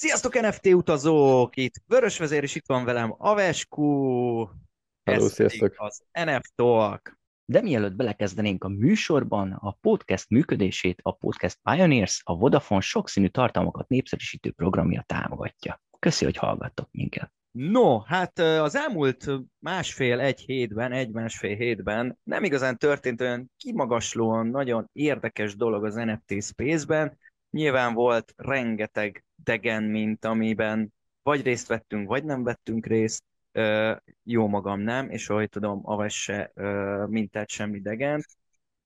Sziasztok NFT utazók! Itt Vörös Vezér, és itt van velem Avesku. Hello, Ez sziasztok! az NF Talk. De mielőtt belekezdenénk a műsorban, a podcast működését a Podcast Pioneers, a Vodafone sokszínű tartalmakat népszerűsítő programja támogatja. Köszi, hogy hallgattok minket. No, hát az elmúlt másfél-egy hétben, egy-másfél hétben nem igazán történt olyan kimagaslóan nagyon érdekes dolog az NFT Space-ben. Nyilván volt rengeteg degen, mint amiben vagy részt vettünk, vagy nem vettünk részt. Ö, jó magam nem, és ahogy tudom, Aves se ö, mintát semmi degen.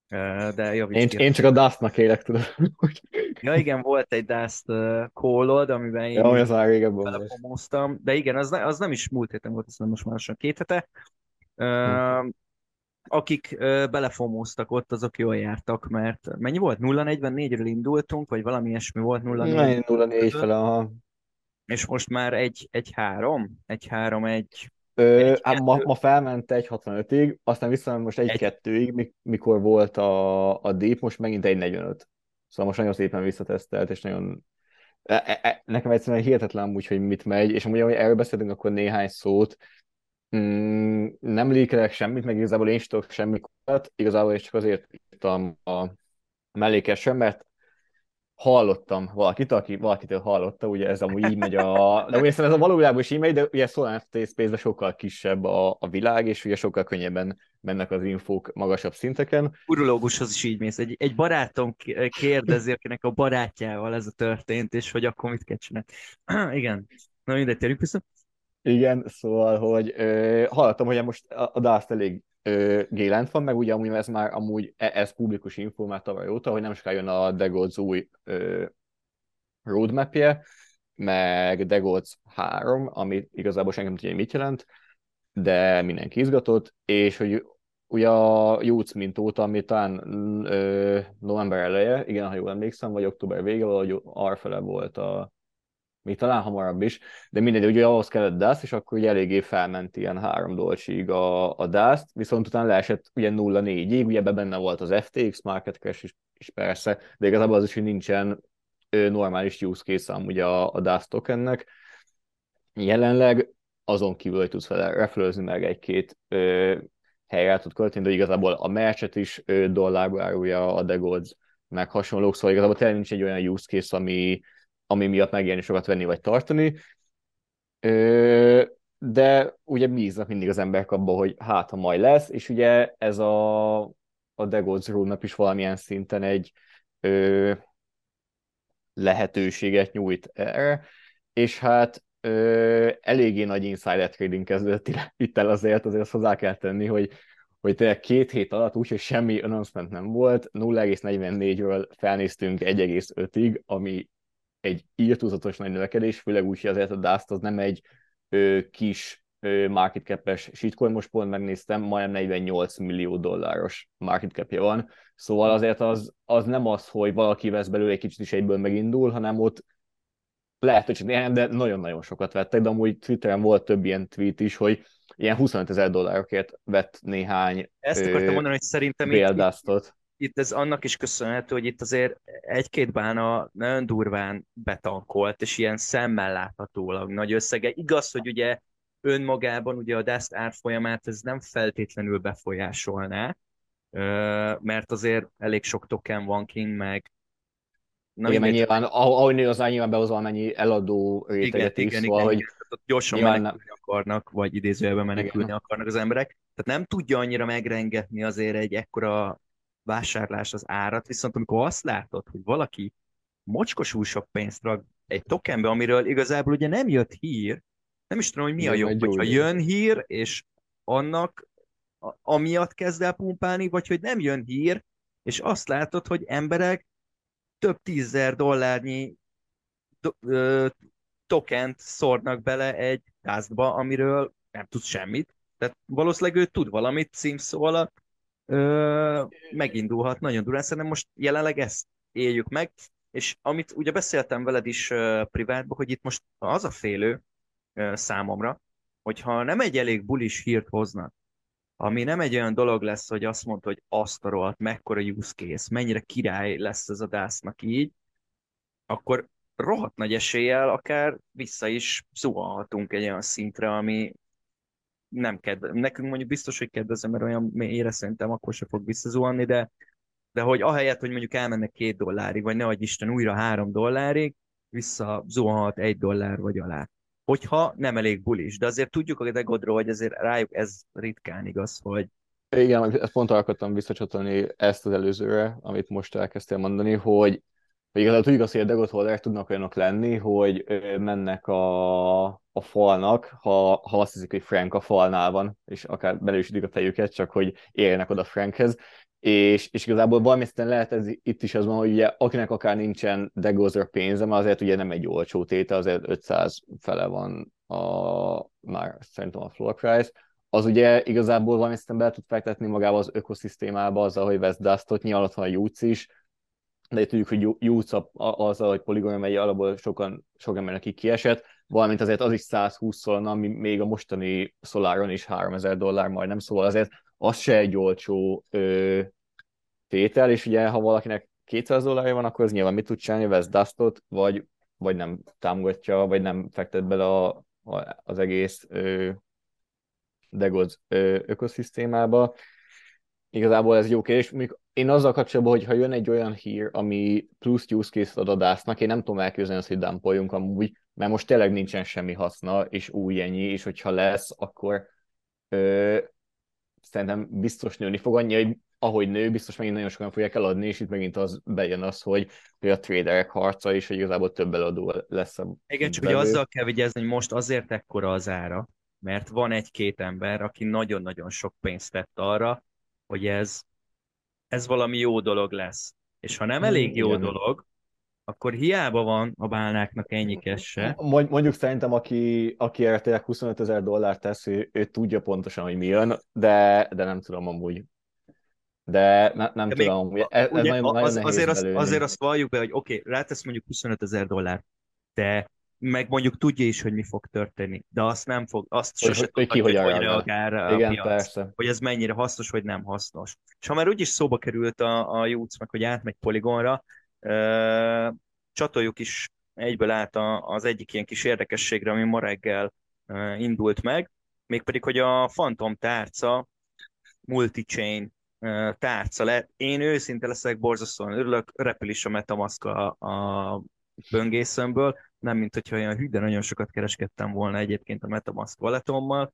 Ö, de javíts Én, én csak a Dustnak élek, tudod. Ja igen, volt egy Dust callod, amiben én ja, az de igen, az, az nem is múlt héten volt, hanem most már lassan két hete. Hm. Akik uh, belefomóztak ott, azok jól jártak, mert mennyi volt? 0-44-ről indultunk, vagy valami ilyesmi volt 0 Na, én 0-4 fele, aha. és most már egy, egy három, egy három, egy, Ö, Egy, hát ma, ma felment egy 65-ig, aztán visszament most Egy. 1-2-ig, mik- mikor volt a, a deep, most megint egy 45. Szóval most nagyon szépen visszatesztelt, és nagyon... E, e, e, nekem egyszerűen hihetetlen úgy, hogy mit megy, és amúgy, ahogy erről beszélünk, akkor néhány szót. Mm, nem lékelek semmit, meg igazából én is tudok semmit, igazából és csak azért írtam a mellékesen, mert hallottam valakit, aki valakitől hallotta, ugye ez amúgy így megy a... De ugye ez a valójában is így megy, de ugye Solana Space-ben sokkal kisebb a, a világ, és ugye sokkal könnyebben mennek az infók magasabb szinteken. urológushoz is így mész. Egy, egy barátom kérdezi, akinek a barátjával ez a történt, és hogy akkor mit kell csinálni. igen. Na mindegy, térjünk vissza. Igen, szóval, hogy ö, hallottam, hogy most a, a Dust elég gélent van, meg ugye amúgy ez már amúgy e- ez publikus info már tavaly óta, hogy nem sokára jön a Degods új ö, roadmapje, meg Degods 3, ami igazából senki nem tudja, mit jelent, de mindenki izgatott, és hogy ugye a mint óta, ami talán ö, november eleje, igen, ha jól emlékszem, vagy október vége, valahogy arfele volt a még talán hamarabb is, de mindegy, ugye ahhoz kellett DAST, és akkor ugye eléggé felment ilyen három dolcsig a, a DAST, viszont utána leesett ugye 0-4-ig, ugye ebben benne volt az FTX, Market Crash is, is persze, de igazából az is, hogy nincsen normális use case amúgy a, a DAST tokennek. Jelenleg azon kívül, hogy tudsz vele reflőzni meg egy-két ö, helyre tud költeni, de igazából a merchet is ö, dollárba árulja a Degods, meg hasonlók, szóval igazából tényleg nincs egy olyan use case, ami, ami miatt megélni sokat venni vagy tartani. De ugye bíznak mindig az emberek abban, hogy hát, ha majd lesz, és ugye ez a, a Degods Rule-nap is valamilyen szinten egy ö, lehetőséget nyújt erre, és hát ö, eléggé nagy insider trading kezdődött itt el azért, azért azt hozzá kell tenni, hogy hogy tényleg két hét alatt úgyhogy semmi announcement nem volt, 0,44-ről felnéztünk 1,5-ig, ami egy írtózatos nagy növekedés, főleg úgy, hogy azért a Dust az nem egy ö, kis ö, market cap-es shitcoin, most pont megnéztem, majdnem 48 millió dolláros market capja van, szóval azért az, az nem az, hogy valaki vesz belőle egy kicsit is egyből megindul, hanem ott lehet, hogy néhány, de nagyon-nagyon sokat vettek, de amúgy Twitteren volt több ilyen tweet is, hogy ilyen 25 ezer dollárokért vett néhány Ezt akartam mondani, hogy szerintem itt, itt, ez annak is köszönhető, hogy itt azért egy-két bána nagyon durván betankolt, és ilyen szemmel láthatólag nagy összege. Igaz, hogy ugye önmagában ugye a Dust árfolyamát ez nem feltétlenül befolyásolná, mert azért elég sok token van kint, meg Na, igen, mindegy. nyilván, ahogy nő az nyilván behozva mennyi eladó igen, réteget is, igen, szóval, igen, hogy igen. Gyorsan nyilván menekülni akarnak, vagy idézőjelben menekülni Igen. akarnak az emberek. Tehát nem tudja annyira megrengetni azért egy ekkora vásárlás az árat, viszont amikor azt látod, hogy valaki mocskosul sok pénzt rak egy tokenbe, amiről igazából ugye nem jött hír, nem is tudom, hogy mi a Nem, jobb, egy hogyha jön hír, és annak a- amiatt kezd el pumpálni, vagy hogy nem jön hír, és azt látod, hogy emberek több tízezer dollárnyi do- ö, tokent szórnak bele egy dustba, amiről nem tudsz semmit. Tehát valószínűleg ő tud valamit címszó alatt, ö, megindulhat nagyon durán. Szerintem most jelenleg ezt éljük meg, és amit ugye beszéltem veled is ö, privátban, hogy itt most az a félő ö, számomra, hogyha nem egy elég bulis hírt hoznak, ami nem egy olyan dolog lesz, hogy azt mondta, hogy azt a rohadt, mekkora use case, mennyire király lesz ez a dásznak így, akkor rohadt nagy eséllyel akár vissza is zuhanhatunk egy olyan szintre, ami nem kedve. Nekünk mondjuk biztos, hogy kedvezem, mert olyan mélyre szerintem akkor se fog visszazuhanni, de, de hogy ahelyett, hogy mondjuk elmennek két dollárig, vagy nehogy Isten újra három dollárig, vissza zuhanhat egy dollár vagy alá. Hogyha nem elég bulis. De azért tudjuk a Degodról, hogy azért rájuk ez ritkán igaz, hogy igen, ezt pont akartam visszacsatolni ezt az előzőre, amit most elkezdtél mondani, hogy hogy igazából tudjuk azt, hogy a Degot holderek tudnak olyanok lenni, hogy mennek a, a falnak, ha, ha azt hiszik, hogy Frank a falnál van, és akár belősítik a fejüket, csak hogy érjenek oda Frankhez, és, és igazából valami lehet ez itt is az van, hogy ugye, akinek akár nincsen Degozer pénze, mert azért ugye nem egy olcsó tétel, azért 500 fele van a, már szerintem a floor price, az ugye igazából valami bele tud fektetni magába az ökoszisztémába, azzal, hogy vesz Dustot, nyilván ott van a Jutz is, de tudjuk, hogy Jutz azzal, hogy poligon megy, alapból sokan, sok embernek így kiesett, valamint azért az is 120 szólna, ami még a mostani Solaron is 3000 dollár majdnem, szóval azért az se egy olcsó ö, tétel, és ugye ha valakinek 200 dollárja van, akkor az nyilván mit tud csinálni, vesz Dustot, vagy, vagy nem támogatja, vagy nem fektet bele a, a, az egész ö, Degoz ökoszisztémába. Igazából ez jó kérdés. Még én azzal kapcsolatban, hogy ha jön egy olyan hír, ami plusz use case ad a DAS-nak, én nem tudom elképzelni azt, hogy dumpoljunk amúgy, mert most tényleg nincsen semmi haszna, és új ennyi, és hogyha lesz, akkor ö, szerintem biztos nőni fog annyi, hogy ahogy nő, biztos megint nagyon sokan fogják eladni, és itt megint az bejön az, hogy, hogy a traderek harca, és hogy igazából több eladó lesz a Igen, csak ugye azzal kell vigyázni, hogy most azért ekkora az ára, mert van egy-két ember, aki nagyon-nagyon sok pénzt tett arra, hogy ez, ez valami jó dolog lesz. És ha nem elég jó Igen. dolog, akkor hiába van a bálnáknak ennyi kesse. Mondjuk szerintem, aki, aki erre tényleg 25 ezer dollárt tesz, ő, ő, tudja pontosan, hogy mi jön, de, de nem tudom amúgy. De ne, nem de tudom, még, ez, ez ugye, nagyon, nagyon az, azért, azt, azért azt valljuk be, hogy oké, okay, rátesz mondjuk 25 ezer dollárt, de meg mondjuk tudja is, hogy mi fog történni, de azt nem fog, azt hogy, sose hogy, ki hogy, hogy reagál Igen, a piac, persze. hogy ez mennyire hasznos, vagy nem hasznos. És ha már úgyis szóba került a, a Jutz, meg hogy átmegy poligonra, uh, csatoljuk is egyből át a, az egyik ilyen kis érdekességre, ami ma reggel uh, indult meg, mégpedig, hogy a Phantom tárca multi-chain uh, tárca lett. Én őszinte leszek, borzasztóan örülök, repül is a Metamask a, a böngészőmből, nem mint hogyha olyan hű, de nagyon sokat kereskedtem volna egyébként a Metamask walletommal,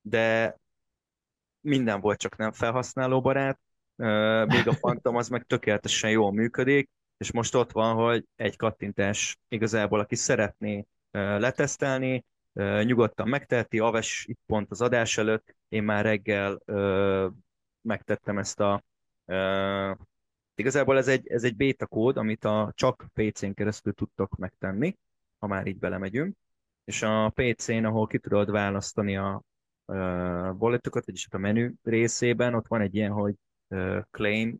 de minden volt, csak nem felhasználóbarát, még a Phantom az meg tökéletesen jól működik, és most ott van, hogy egy kattintás igazából, aki szeretné letesztelni, nyugodtan megteheti, Aves itt pont az adás előtt, én már reggel megtettem ezt a Igazából ez egy, ez egy beta kód, amit a csak PC-n keresztül tudtok megtenni, ha már így belemegyünk, és a PC-n, ahol ki tudod választani a walletokat, vagyis a menü részében, ott van egy ilyen, hogy claim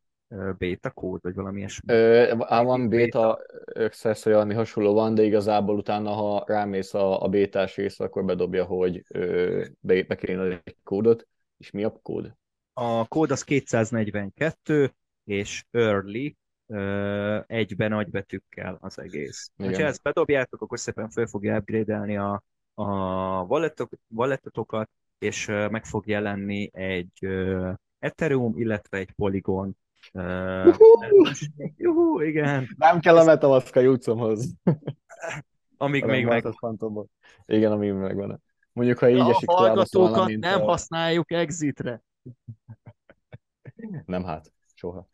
beta kód, vagy valami ilyesmi. Ö, van beta access, vagy valami hasonló van, de igazából utána, ha rámész a, a bétás részre, akkor bedobja, hogy ö, be, be kéne egy kódot, és mi a kód? A kód az 242, és early egyben nagybetűkkel az egész. Igen. Ha ezt bedobjátok, akkor szépen fel fogja upgrade a, a walletotokat, és meg fog jelenni egy Ethereum, illetve egy Polygon Juhu, igen. Nem kell a Metamask a jutszomhoz. Amíg még meg... Igen, amíg megvan. Mondjuk, ha így a esik hallgatókat nem a... használjuk exitre. Nem hát, soha.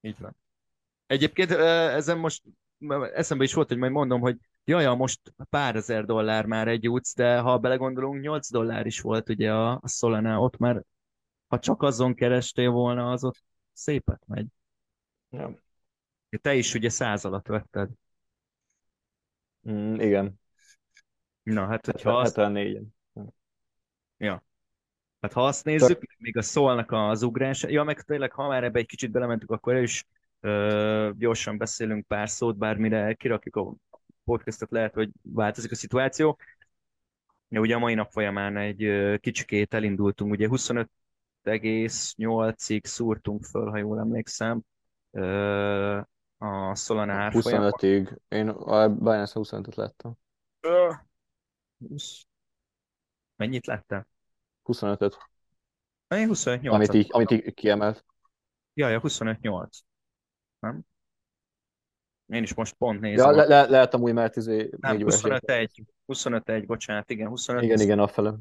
Így van. Egyébként ezen most eszembe is volt, hogy majd mondom, hogy jaj, most pár ezer dollár már egy út, de ha belegondolunk, 8 dollár is volt ugye a, a Solana, ott már ha csak azon kerestél volna, az ott szépet megy. Ja. Te is ugye száz alatt vetted. Mm, igen. Na, hát hogyha azt... 74 Ja. Hát ha azt nézzük, Te... még a szólnak az ugrás, ja, meg tényleg, ha már ebbe egy kicsit belementünk, akkor is gyorsan beszélünk pár szót, bármire kirakjuk a podcastot, lehet, hogy változik a szituáció. Ja, ugye a mai nap folyamán egy kicsikét elindultunk, ugye 25,8-ig szúrtunk föl, ha jól emlékszem, a Solana árfolyama. 25-ig. Én a Binance 25-öt láttam. 20. Mennyit láttál? 25-öt. Én 25 Amit így, amit így kiemelt. Jaj, a 25-8. Nem? Én is most pont nézem. Ja, le, le, lehet amúgy, mert izé... Nem, 25-1. 25-1 bocsánat, igen, 25 Igen, igen, afele.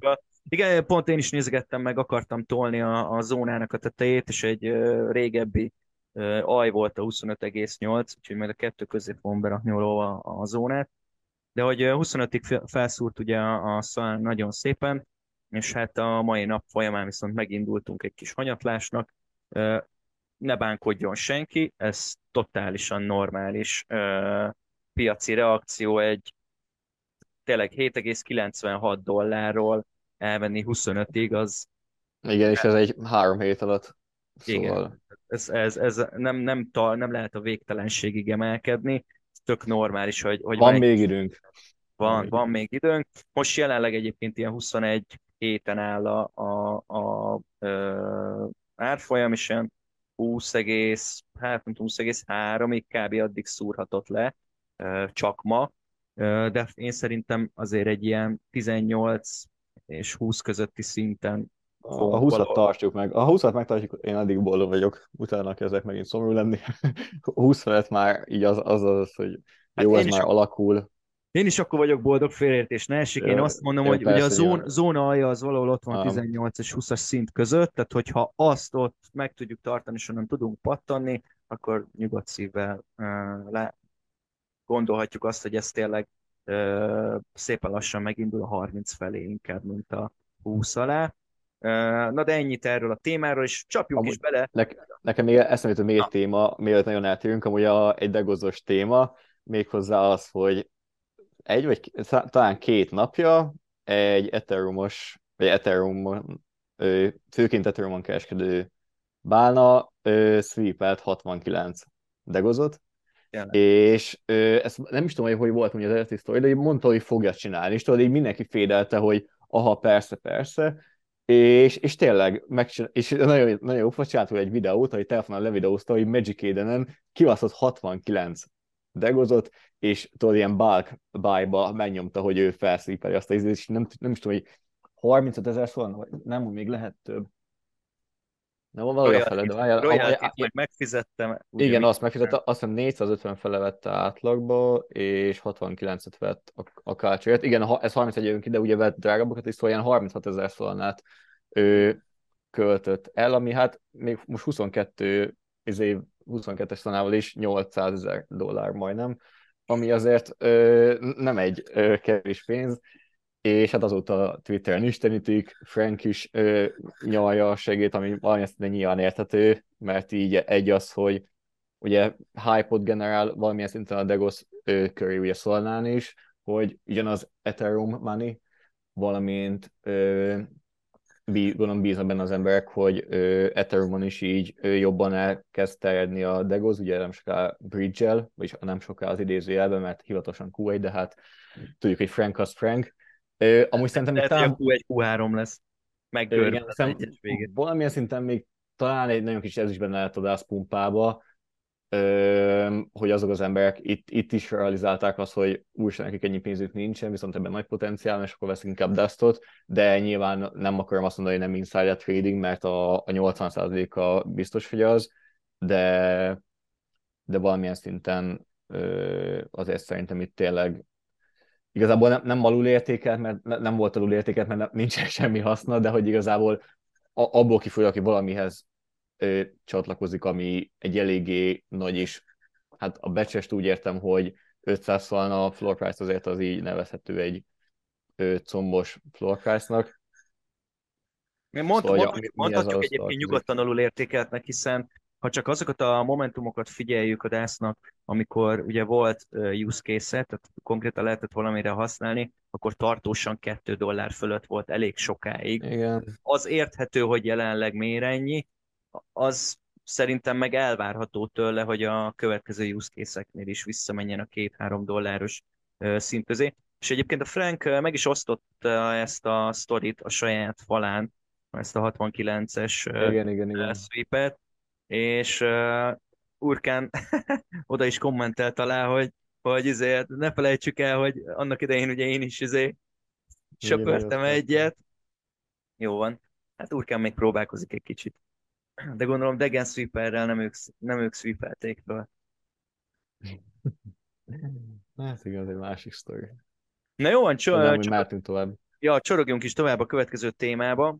Igen, pont én is nézgettem meg, akartam tolni a, a zónának a tetejét, és egy uh, régebbi uh, aj volt a 25,8, úgyhogy majd a kettő közé fogom berakni a, a zónát. De hogy 25-ig felszúrt ugye a, a szal nagyon szépen, és hát a mai nap folyamán viszont megindultunk egy kis hanyatlásnak. Ne bánkodjon senki, ez totálisan normális uh, piaci reakció egy tényleg 7,96 dollárról elvenni 25-ig, az... Igen, és ez egy három hét alatt. Szóval... Igen, ez, ez, ez nem, nem, ta, nem lehet a végtelenségig emelkedni, ez tök normális, hogy... hogy van, van még időnk. Van, van még időnk. Most jelenleg egyébként ilyen 21 héten áll a, a, a, a árfolyam, és ilyen 20 egész, hát nem tudom, 20 egész 3-ig kb. addig szúrhatott le, csak ma, de én szerintem azért egy ilyen 18 és 20 közötti szinten a 20-at tartjuk meg. A 20-at megtartjuk, én addig boldog vagyok, utána kezdek megint szomorú lenni. 20 felett már így az az, az hogy jó, hát ez már alakul. Én is akkor vagyok boldog, félértés ne esik. Én azt mondom, hogy ugye a zón, zóna alja az valahol ott van 18 és 20-as szint között, tehát hogyha azt ott meg tudjuk tartani, és onnan tudunk pattanni, akkor nyugodt szívvel uh, le gondolhatjuk azt, hogy ez tényleg uh, szépen lassan megindul a 30 felé inkább, mint a 20 alá. Uh, na de ennyit erről a témáról, és csapjunk amúgy is bele. Ne, nekem még eszembe még egy téma, mielőtt nagyon eltérünk, amúgy a, egy degozos téma, méghozzá az, hogy egy vagy talán két napja egy Ethereumos, vagy Ethereum, főként Ethereumon kereskedő bálna sweepelt 69 degozot, Jelen. és ö, ezt nem is tudom, hogy hogy volt mondja az eredeti sztori, de mondta, hogy fogja csinálni, és tudod, így mindenki fédelte, hogy aha, persze, persze, és, és tényleg, megcsinál, és nagyon, nagyon jó, csinált egy videót, hogy telefonon levideózta, hogy Magic Eden-en kivaszott 69 degozot, és tudod, ilyen bulk buy-ba megnyomta, hogy ő felszípeli azt a ízét, és nem, nem is tudom, hogy 35 ezer szól, vagy nem, még lehet több. Nem van valami fele, de várjál. Royalty-t meg megfizettem. Igen, azt megfizettem, azt hiszem 450 fele vette átlagba, és 69-et vett a, a kácsért. Igen, ez 31 jön ki, de ugye vett drágábbakat is, szóval ilyen 36 ezer szolnát ő költött el, ami hát még most 22 ez év 22-es tanával is 800 ezer dollár majdnem, ami azért ö, nem egy ö, kevés pénz, és hát azóta Twitteren istenítik, Frank is ö, nyalja a segét, ami valamilyen nyilván érthető, mert így egy az, hogy ugye hype-ot generál valamilyen szinten a Degos ö, köré ugye Solnán is, hogy ugyanaz Ethereum money, valamint ö, gondolom bíznak benne az emberek, hogy ö, Ethereumon is így ö, jobban elkezd terjedni a Degoz, ugye nem soká bridge-el, vagyis nem soká az idézőjelben, mert hivatalosan Q1, de hát tudjuk, hogy Frank az Frank. Ö, amúgy szerintem Lehet, talán... hogy a Q1, Q3 lesz. Végét. Valamilyen szinten még talán egy nagyon kis ez is benne lehet a pumpába, hogy azok az emberek itt, itt is realizálták azt, hogy újság nekik ennyi pénzük nincsen, viszont ebben nagy potenciál, és akkor veszik inkább Dustot, de nyilván nem akarom azt mondani, hogy nem insider trading, mert a, a 80%-a biztos, hogy az, de, de valamilyen szinten azért szerintem itt tényleg igazából nem, nem alul értékelt, mert nem volt alul értékelt, mert nincsen semmi haszna, de hogy igazából abból kifolyólag, aki valamihez csatlakozik, ami egy eléggé nagy is. Hát a becsest úgy értem, hogy 500 szalna a floor price azért az így nevezhető egy ö, combos floor price-nak. Mond, szóval, mondhatjuk, mondhatjuk egyébként nyugodtan alul értékeltnek, hiszen ha csak azokat a momentumokat figyeljük a DAS-nak, amikor ugye volt use case tehát konkrétan lehetett valamire használni, akkor tartósan 2 dollár fölött volt elég sokáig. Igen. Az érthető, hogy jelenleg miért ennyi, az szerintem meg elvárható tőle, hogy a következő use case-eknél is visszamenjen a két-három dolláros szint közé. És egyébként a Frank meg is osztotta ezt a sztorit a saját falán, ezt a 69-es igen, igen, igen. sweepet, és Urkán oda is kommentelt alá, hogy, hogy izé, ne felejtsük el, hogy annak idején ugye én is izé söpörtem egyet. Jó van. Hát Urkán még próbálkozik egy kicsit. De gondolom Degen Sweeperrel nem ők, nem ők sweepelték föl. Hát igen, egy másik sztori. Na jó van, cso- cso- tovább. Ja, csorogjunk is tovább a következő témába.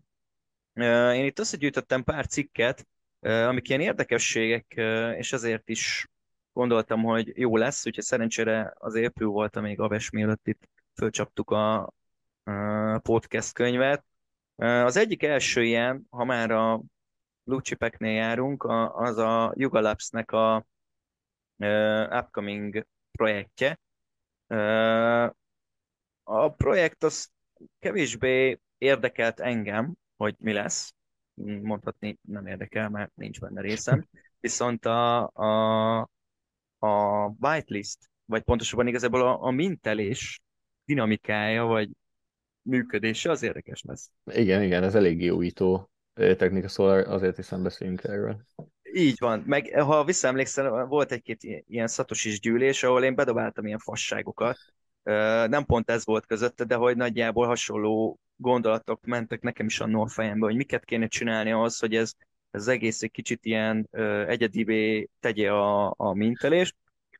Én itt összegyűjtöttem pár cikket, amik ilyen érdekességek, és ezért is gondoltam, hogy jó lesz, úgyhogy szerencsére az épül volt, amíg Aves mielőtt itt fölcsaptuk a podcast könyvet. Az egyik első ilyen, ha már a Lucsipeknél járunk, az a Yuga Labs-nek a upcoming projektje. A projekt az kevésbé érdekelt engem, hogy mi lesz. Mondhatni nem érdekel, mert nincs benne részem. Viszont a, a, a whitelist, vagy pontosabban igazából a, a mintelés dinamikája, vagy működése az érdekes lesz. Igen, igen, ez elég újító technika, szóval azért hiszem beszélünk erről. Így van, meg ha visszaemlékszel, volt egy-két ilyen szatosis gyűlés, ahol én bedobáltam ilyen fasságokat. Nem pont ez volt közötte, de hogy nagyjából hasonló gondolatok mentek nekem is annól a fejembe, hogy miket kéne csinálni ahhoz, hogy ez, ez egész egy kicsit ilyen egyedibé tegye a, a mintelést.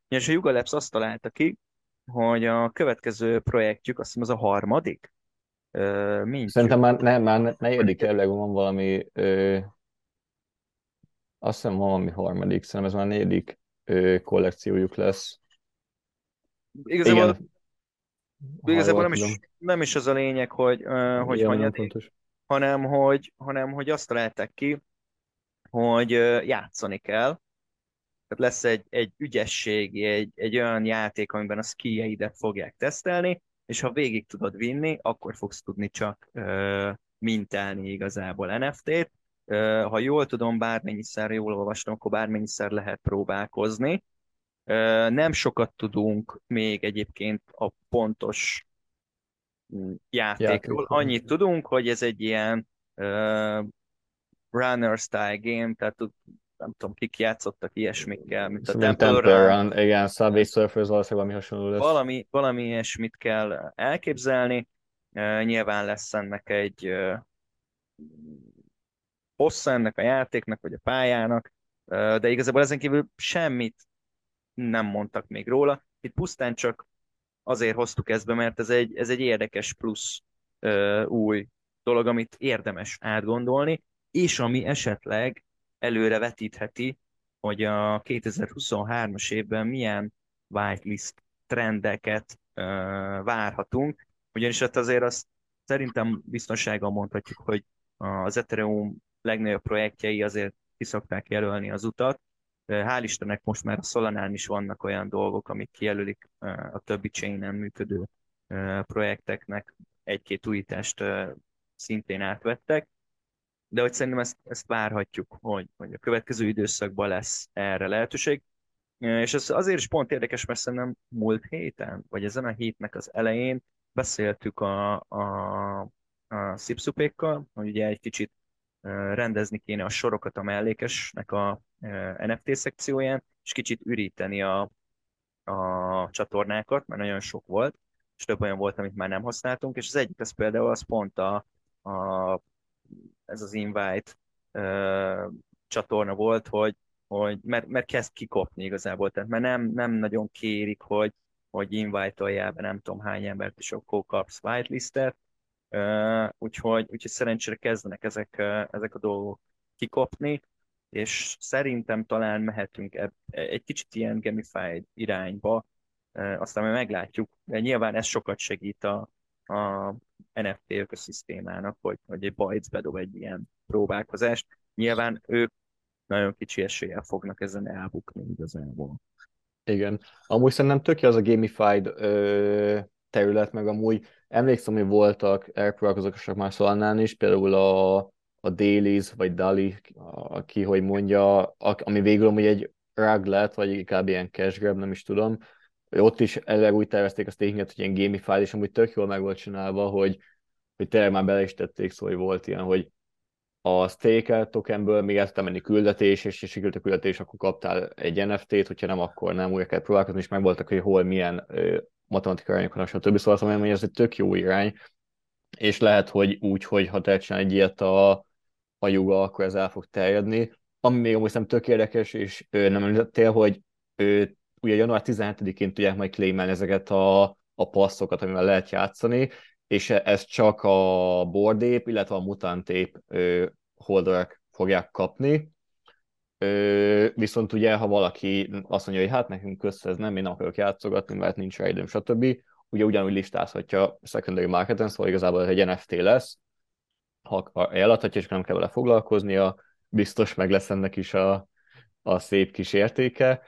És a Yuga Labs azt találta ki, hogy a következő projektjük, azt hiszem az a harmadik, mint Szerintem már, ne, már negyedik kerületben van valami, ö, azt hiszem van valami harmadik, szerintem ez már negyedik ö, kollekciójuk lesz. Igazából, Igen. igazából nem, is, nem is az a lényeg, hogy, uh, hogy hanyadik, hanem hogy, hanem hogy azt találták ki, hogy játszani kell, tehát lesz egy, egy ügyesség, egy, egy olyan játék, amiben a skijeidet fogják tesztelni, és ha végig tudod vinni, akkor fogsz tudni csak uh, mintálni igazából NFT-t. Uh, ha jól tudom, bármennyiszer, jól olvastam, akkor bármennyiszer lehet próbálkozni. Uh, nem sokat tudunk még egyébként a pontos mm, játékról. Játék. Annyit tudunk, hogy ez egy ilyen uh, runner style game, tehát nem tudom, kik játszottak ilyesmikkel, mint a Temple, Temple Run. Igen, Subway Surfers valószínűleg valami hasonló lesz. Valami, valami ilyesmit kell elképzelni. Uh, nyilván lesz ennek egy uh, hossza ennek a játéknak, vagy a pályának, uh, de igazából ezen kívül semmit nem mondtak még róla. Itt pusztán csak azért hoztuk ezt be, mert ez egy, ez egy érdekes plusz új dolog, amit érdemes átgondolni, és ami esetleg előre vetítheti, hogy a 2023-as évben milyen whitelist trendeket uh, várhatunk, ugyanis hát azért azt szerintem biztonsággal mondhatjuk, hogy az Ethereum legnagyobb projektjei azért kiszokták jelölni az utat. Hál' Istennek most már a Solanán is vannak olyan dolgok, amik kijelölik a többi chainen működő projekteknek egy-két újítást szintén átvettek de hogy szerintem ezt, ezt várhatjuk, hogy, hogy a következő időszakban lesz erre lehetőség. És ez azért is pont érdekes, mert szerintem múlt héten, vagy ezen a hétnek az elején beszéltük a, a, a szipszupékkal, hogy ugye egy kicsit rendezni kéne a sorokat a mellékesnek a NFT szekcióján, és kicsit üríteni a, a csatornákat, mert nagyon sok volt, és több olyan volt, amit már nem használtunk, és az egyik az például az pont a, a ez az invite uh, csatorna volt, hogy, hogy mert, mert kezd kikopni igazából, tehát mert nem, nem nagyon kérik, hogy, hogy invite-oljál be nem tudom hány embert, és akkor kapsz whitelistet, uh, úgyhogy, úgyhogy szerencsére kezdenek ezek, uh, ezek a dolgok kikopni, és szerintem talán mehetünk eb- egy kicsit ilyen gamified irányba, aztán majd meglátjuk, de nyilván ez sokat segít a, a NFT ökoszisztémának, hogy, hogy egy Bytes bedob egy ilyen próbálkozást. Nyilván ők nagyon kicsi eséllyel fognak ezen elbukni igazából. Igen. Amúgy szerintem tök az a gamified ö, terület, meg amúgy emlékszem, hogy voltak elpróbálkozók már Solannán is, például a, a Dailies, vagy Dali, aki hogy mondja, ami végül amúgy egy rug lett, vagy inkább ilyen cash grab, nem is tudom, ott is elég úgy tervezték a stakinget, hogy ilyen gamified, és amúgy tök jól meg volt csinálva, hogy, hogy tényleg már bele is tették, szóval volt ilyen, hogy a stake tokenből még el tudtam menni küldetés, és sikerült a küldetés, akkor kaptál egy NFT-t, hogyha nem, akkor nem, újra kell próbálkozni, és megvoltak, hogy hol milyen matematikai arányok van, stb. Szóval azt mondom, hogy ez egy tök jó irány, és lehet, hogy úgy, hogy ha te egy ilyet a, a joga, akkor ez el fog terjedni. Ami még amúgy nem tök érdekes, és ő nem említettél, hogy ő, ugye január 17-én tudják majd claimelni ezeket a, a passzokat, amivel lehet játszani, és ez csak a bordép, illetve a mutantép holderek fogják kapni. Ö, viszont ugye, ha valaki azt mondja, hogy hát nekünk közt ez nem, én nem akarok játszogatni, mert nincs rá időm, stb., ugye ugyanúgy listázhatja secondary marketen, szóval igazából egy NFT lesz, ha eladhatja, és nem kell vele foglalkoznia, biztos meg lesz ennek is a, a szép kis értéke.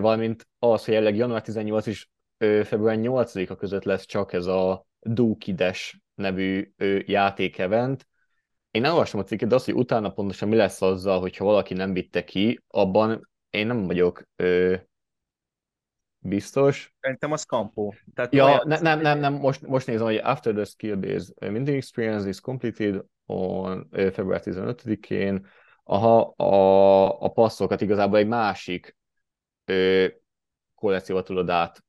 Valamint az, hogy jelenleg január 18 és február 8-a között lesz csak ez a Dukides nevű játékevent. Én nem olvastam a cikket, de az, hogy utána pontosan mi lesz azzal, hogyha valaki nem vitte ki, abban én nem vagyok ö, biztos. Szerintem az kampó. Tehát ja, olyan... ne, nem, nem, nem, most, most nézem, hogy after the skill-based minting experience is completed on február 15-én, aha, a, a passzokat igazából egy másik ö, kollekcióba tudod át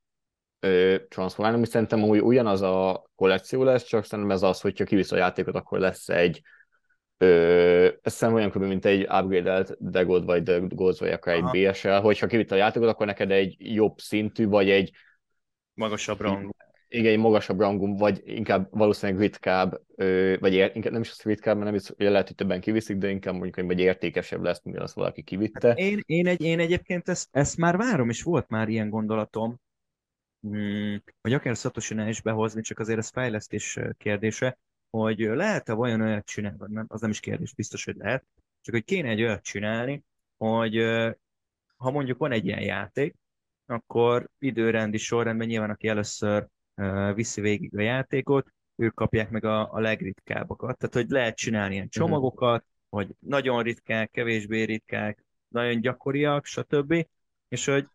transformálni, ami szerintem hogy ugyanaz a kollekció lesz, csak szerintem ez az, hogyha kivisz a játékot, akkor lesz egy Ö, ez szerintem olyan kb. mint egy upgrade-elt Degod vagy Degods, vagy akár Aha. egy BSL, hogyha kivitt a játékot, akkor neked egy jobb szintű, vagy egy magasabb rangú. Igen, magasabb rangú, vagy inkább valószínűleg ritkább, vagy ér, inkább nem is az ritkább, mert nem is, lehet, hogy többen kiviszik, de inkább mondjuk, hogy értékesebb lesz, mint az valaki kivitte. Hát én, én, egy, én egyébként ezt, ezt már várom, és volt már ilyen gondolatom, hmm, hogy akár Satoshi is behozni, csak azért ez fejlesztés kérdése, hogy lehet-e vajon olyat csinálni, nem, az nem is kérdés, biztos, hogy lehet, csak hogy kéne egy olyat csinálni, hogy ha mondjuk van egy ilyen játék, akkor időrendi sorrendben nyilván, aki először viszi végig a játékot, ők kapják meg a, a legritkábbakat. Tehát, hogy lehet csinálni ilyen mhm. csomagokat, hogy nagyon ritkák, kevésbé ritkák, nagyon gyakoriak, stb. És hogy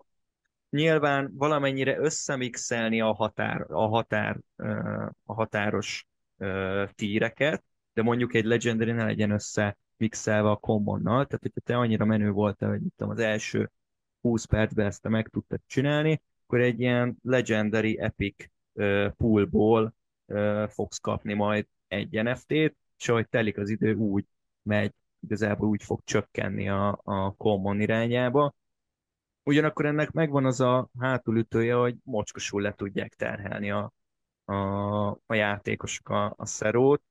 nyilván valamennyire összemixelni a határ, a határ, a határos tíreket, de mondjuk egy Legendary ne legyen össze mixelve a commonnal, tehát hogyha te annyira menő voltál, hogy itt az első 20 percben ezt te meg tudtad csinálni, akkor egy ilyen Legendary Epic poolból fogsz kapni majd egy NFT-t, és ahogy telik az idő, úgy megy, igazából úgy fog csökkenni a, a common irányába. Ugyanakkor ennek megvan az a hátulütője, hogy mocskosul le tudják terhelni a, a, a játékosok a, a szerót.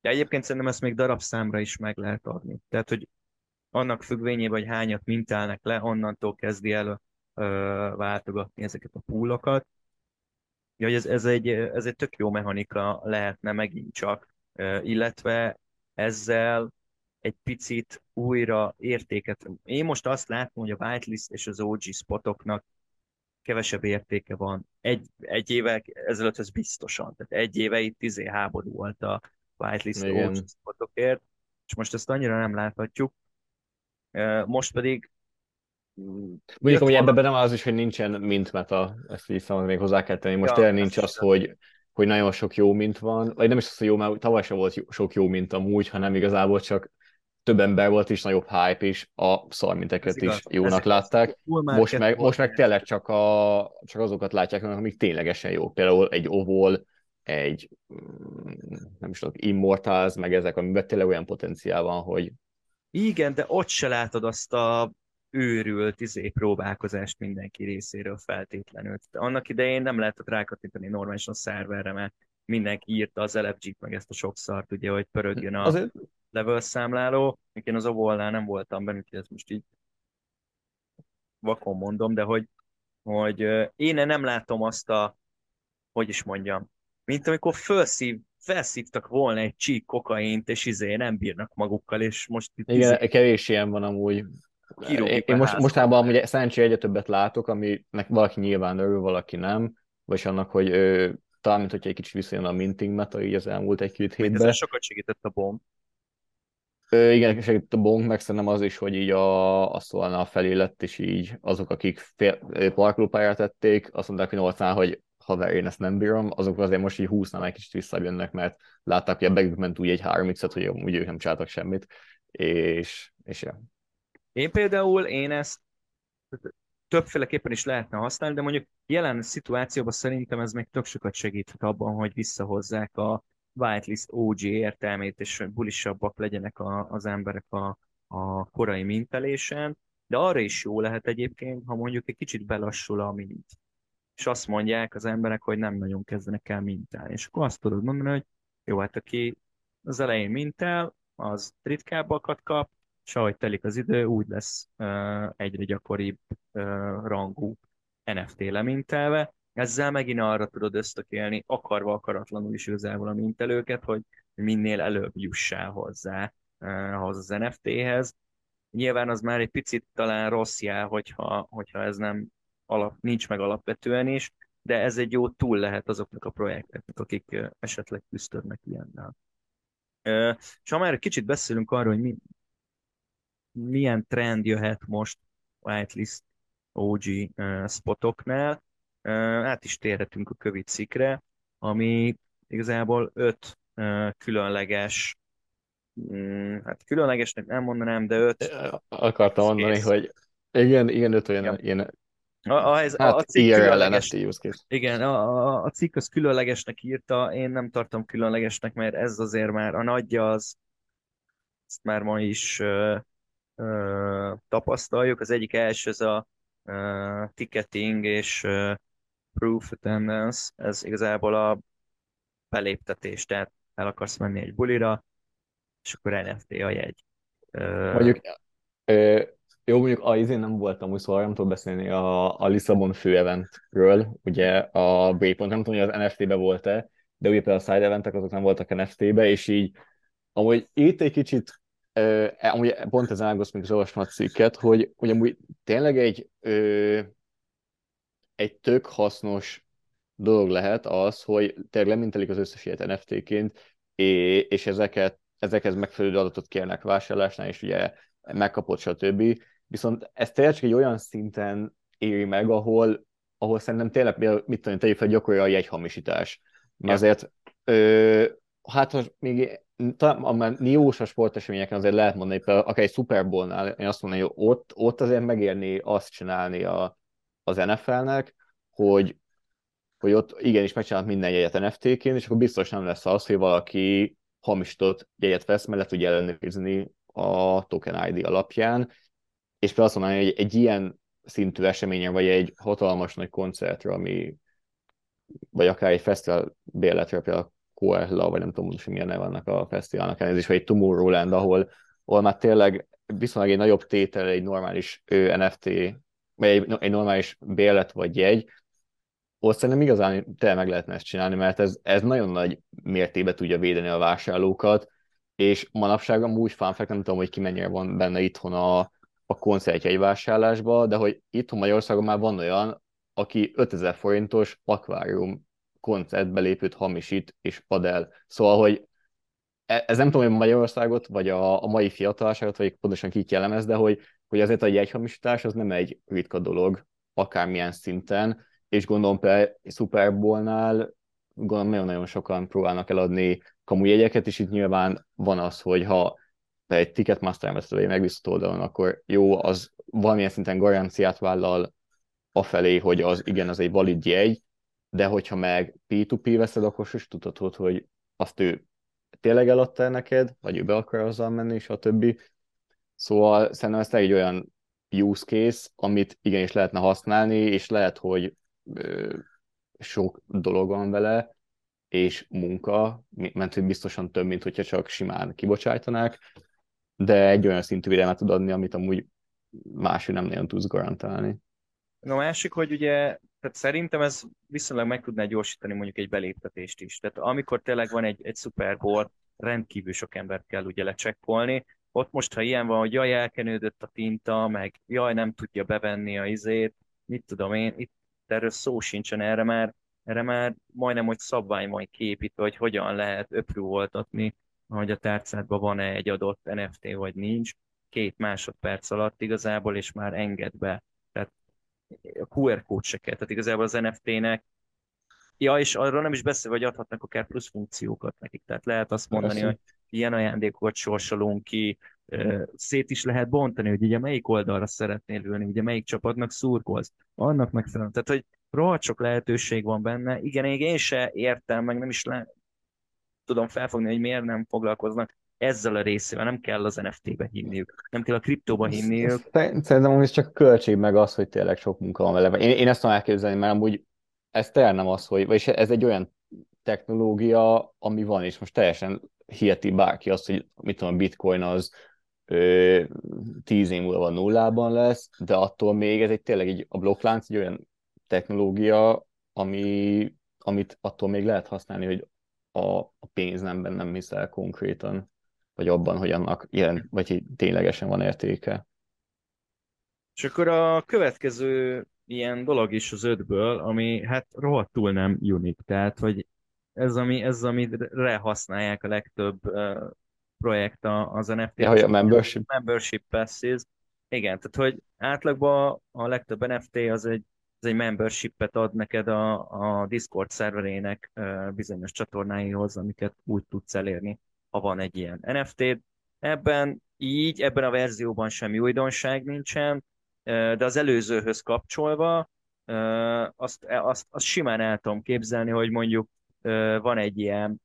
De egyébként szerintem ezt még darabszámra is meg lehet adni. Tehát, hogy annak függvényében, hogy hányat mintálnak le, onnantól kezdi el ö, váltogatni ezeket a púlokat. Ja, hogy ez, ez, egy, ez egy tök jó mechanika lehetne megint csak, illetve ezzel egy picit újra értéket. Én most azt látom, hogy a whitelist és az OG spotoknak kevesebb értéke van. Egy, egy éve ezelőtt ez biztosan. Tehát egy éve itt izé háború volt a whitelist spotokért, és most ezt annyira nem láthatjuk. Most pedig Mondjuk, hogy ebben nem az is, hogy nincsen mint meta, ezt így szóval még hozzá kell tenni. Most ja, tényleg nincs az, hogy, hogy nagyon sok jó mint van, vagy nem is az, hogy jó, mert tavaly sem volt sok jó mint amúgy, hanem igazából csak több ember volt is, nagyobb hype is, a szarminteket is jónak Ez látták. Most meg, most meg tényleg csak, a, csak azokat látják, amik ténylegesen jók. Például egy Ovol, egy mm, nem is tudom, Immortals, meg ezek, amiben tényleg olyan potenciál van, hogy... Igen, de ott se látod azt a őrült izé, próbálkozást mindenki részéről feltétlenül. De annak idején nem lehetett rákattintani normálisan a szerverre, mert mindenki írta az LFG-t, meg ezt a sok szart, ugye, hogy pörögjön a... Azért level számláló, én az ovolnál nem voltam benne, úgyhogy ezt most így vakon mondom, de hogy, hogy én nem látom azt a, hogy is mondjam, mint amikor felszív, felszívtak volna egy csík kokaint, és izé nem bírnak magukkal, és most itt Igen, izé... kevés ilyen van amúgy. Én, én most, mostában ugye szerencsé egyre többet látok, aminek valaki nyilván örül, valaki nem, vagy annak, hogy ő, talán, mint hogyha egy kicsit visszajön a minting meta így az elmúlt egy-két hétben. Ez sokat segített a bomb. Ö, igen, segít a bonk, meg szerintem az is, hogy így a, a szolna felé lett, és így azok, akik parkolópályát tették, azt mondták, hogy 8 hogy haver, én ezt nem bírom, azok azért most így húsznám egy kicsit visszajönnek, mert látták, hogy a begük ment úgy egy 3 x hogy úgy ők nem csináltak semmit, és, és ja. Én például, én ezt többféleképpen is lehetne használni, de mondjuk jelen szituációban szerintem ez még tök sokat segíthet abban, hogy visszahozzák a whitelist OG értelmét, és bulisabbak legyenek a, az emberek a, a korai mintelésen, de arra is jó lehet egyébként, ha mondjuk egy kicsit belassul a mint. És azt mondják az emberek, hogy nem nagyon kezdenek el mintálni. És akkor azt tudod mondani, hogy jó, hát aki az elején mintál, az ritkábbakat kap, és ahogy telik az idő, úgy lesz uh, egyre gyakoribb uh, rangú NFT lemintelve. Ezzel megint arra tudod ösztökélni, akarva akaratlanul is igazából a mintelőket, hogy minél előbb jussál hozzá uh, ahhoz az NFT-hez. Nyilván az már egy picit talán rossz jel, hogyha, hogyha ez nem alap, nincs meg alapvetően is, de ez egy jó túl lehet azoknak a projekteknek, akik esetleg küzdődnek ilyennel. Uh, és ha már kicsit beszélünk arról, hogy mi, milyen trend jöhet most whitelist OG uh, spotoknál. Uh, át is térhetünk a kövi cikkre, ami igazából öt uh, különleges, um, hát különlegesnek nem mondanám, de öt... Akartam mondani, hogy igen, igen, öt olyan ja. ilyen a, a, ez, hát a cikk különleges, igen, a, a, a cikk az különlegesnek írta, én nem tartom különlegesnek, mert ez azért már a nagyja az, ezt már ma is uh, tapasztaljuk. Az egyik első ez a ticketing és proof attendance, ez igazából a beléptetés, tehát el akarsz menni egy bulira, és akkor NFT a jegy. Mondjuk, jó, mondjuk a izén nem voltam, úgy szóval nem tudok beszélni a, a Lisszabon főeventről, ugye a Waypoint, nem tudom, hogy az NFT-be volt-e, de ugye például a side eventek azok nem voltak NFT-be, és így amúgy itt egy kicsit Uh, amúgy pont ezen még az olvastam a cikket, hogy, hogy amúgy tényleg egy, ö, egy tök hasznos dolog lehet az, hogy tényleg lemintelik az összes ilyet NFT-ként, és ezeket, ezekhez megfelelő adatot kérnek vásárlásnál, és ugye megkapott, stb. Viszont ez tényleg csak egy olyan szinten éri meg, ahol, ahol szerintem tényleg, mit tudom, tegyük fel gyakori a jegyhamisítás. Mert azért, ö, hát most még talán a Niós a sporteseményeken azért lehet mondani, például akár egy Super Bowl-nál, én azt mondom, hogy ott, ott azért megérni azt csinálni a, az NFL-nek, hogy, hogy ott igenis megcsinálnak minden jegyet NFT-ként, és akkor biztos nem lesz az, hogy valaki hamisított jegyet vesz, mert le tudja ellenőrizni a Token ID alapján, és például azt mondani, hogy egy ilyen szintű eseményen, vagy egy hatalmas nagy koncertre, ami vagy akár egy fesztivál bérletre, például Koala, vagy nem tudom hogy milyen neve vannak a fesztiválnak elnézést, vagy egy Tomorrowland, ahol, ahol már tényleg viszonylag egy nagyobb tétel egy normális ő, NFT, vagy egy, egy normális bérlet vagy jegy, ott szerintem igazán tényleg meg lehetne ezt csinálni, mert ez, ez nagyon nagy mértékben tudja védeni a vásárlókat, és manapság amúgy fanfek, nem tudom, hogy ki mennyire van benne itthon a, a koncertjegy vásárlásba, de hogy itthon Magyarországon már van olyan, aki 5000 forintos akvárium koncertbe lépőt hamisít és ad el. Szóval, hogy e, ez nem tudom, hogy Magyarországot, vagy a, a mai fiatalságot, vagy pontosan ki jellemez, de hogy, hogy azért a jegyhamisítás az nem egy ritka dolog, akármilyen szinten, és gondolom például Super Bowl-nál gondolom nagyon-nagyon sokan próbálnak eladni kamu jegyeket, és itt nyilván van az, hogy ha egy Ticketmaster veszed megbízható oldalon, akkor jó, az valamilyen szinten garanciát vállal afelé, hogy az igen, az egy valid jegy, de hogyha meg P2P veszed, akkor is tudhatod, hogy azt ő tényleg eladta neked, vagy ő be akar azzal menni, és a többi. Szóval szerintem ez egy olyan use case, amit igenis lehetne használni, és lehet, hogy ö, sok dolog van vele, és munka, mert hogy biztosan több, mint hogyha csak simán kibocsájtanák, de egy olyan szintű védelmet tud adni, amit amúgy máshogy nem nagyon tudsz garantálni. A másik, hogy ugye tehát szerintem ez viszonylag meg tudná gyorsítani mondjuk egy beléptetést is. Tehát amikor tényleg van egy, egy Super Bowl, rendkívül sok embert kell ugye lecsekkolni. Ott most, ha ilyen van, hogy jaj, elkenődött a tinta, meg jaj, nem tudja bevenni a izét, mit tudom én, itt erről szó sincsen, erre már, erre már majdnem, hogy szabvány majd képítve, hogy hogyan lehet voltatni, hogy a tárcádban van-e egy adott NFT, vagy nincs, két másodperc alatt igazából, és már enged be. QR kód se kell. Tehát igazából az NFT-nek Ja, és arról nem is beszél, hogy adhatnak akár plusz funkciókat nekik. Tehát lehet azt mondani, Persze. hogy ilyen ajándékokat sorsolunk ki, szét is lehet bontani, hogy ugye melyik oldalra szeretnél ülni, ugye melyik csapatnak szurkolsz, annak megfelelően. Tehát, hogy rohadt sok lehetőség van benne. Igen, én se értem, meg nem is le, tudom felfogni, hogy miért nem foglalkoznak ezzel a részével, nem kell az NFT-be hinniük, nem kell a kriptóba hinniük. Szerintem ez csak költség meg az, hogy tényleg sok munka van vele. Én, én ezt tudom elképzelni, mert amúgy ez tényleg nem az, hogy, vagyis ez egy olyan technológia, ami van, és most teljesen hiheti bárki azt, hogy mit tudom, a bitcoin az ö, tíz év múlva nullában lesz, de attól még ez egy tényleg egy, a blokklánc egy olyan technológia, ami, amit attól még lehet használni, hogy a, a pénz nem nem hiszel konkrétan, vagy abban, hogy annak ilyen, vagy ténylegesen van értéke. És akkor a következő ilyen dolog is az ötből, ami hát rohadtul nem unik, tehát hogy ez, ami, ez amire használják a legtöbb uh, projekt az NFT. Ja, hogy a membership. Membership passes. Igen, tehát hogy átlagban a legtöbb NFT az egy, az egy membership-et ad neked a, a Discord szerverének uh, bizonyos csatornáihoz, amiket úgy tudsz elérni, ha van egy ilyen NFT-d. Ebben így, ebben a verzióban semmi újdonság nincsen, de az előzőhöz kapcsolva azt, azt, azt simán el tudom képzelni, hogy mondjuk van egy ilyen,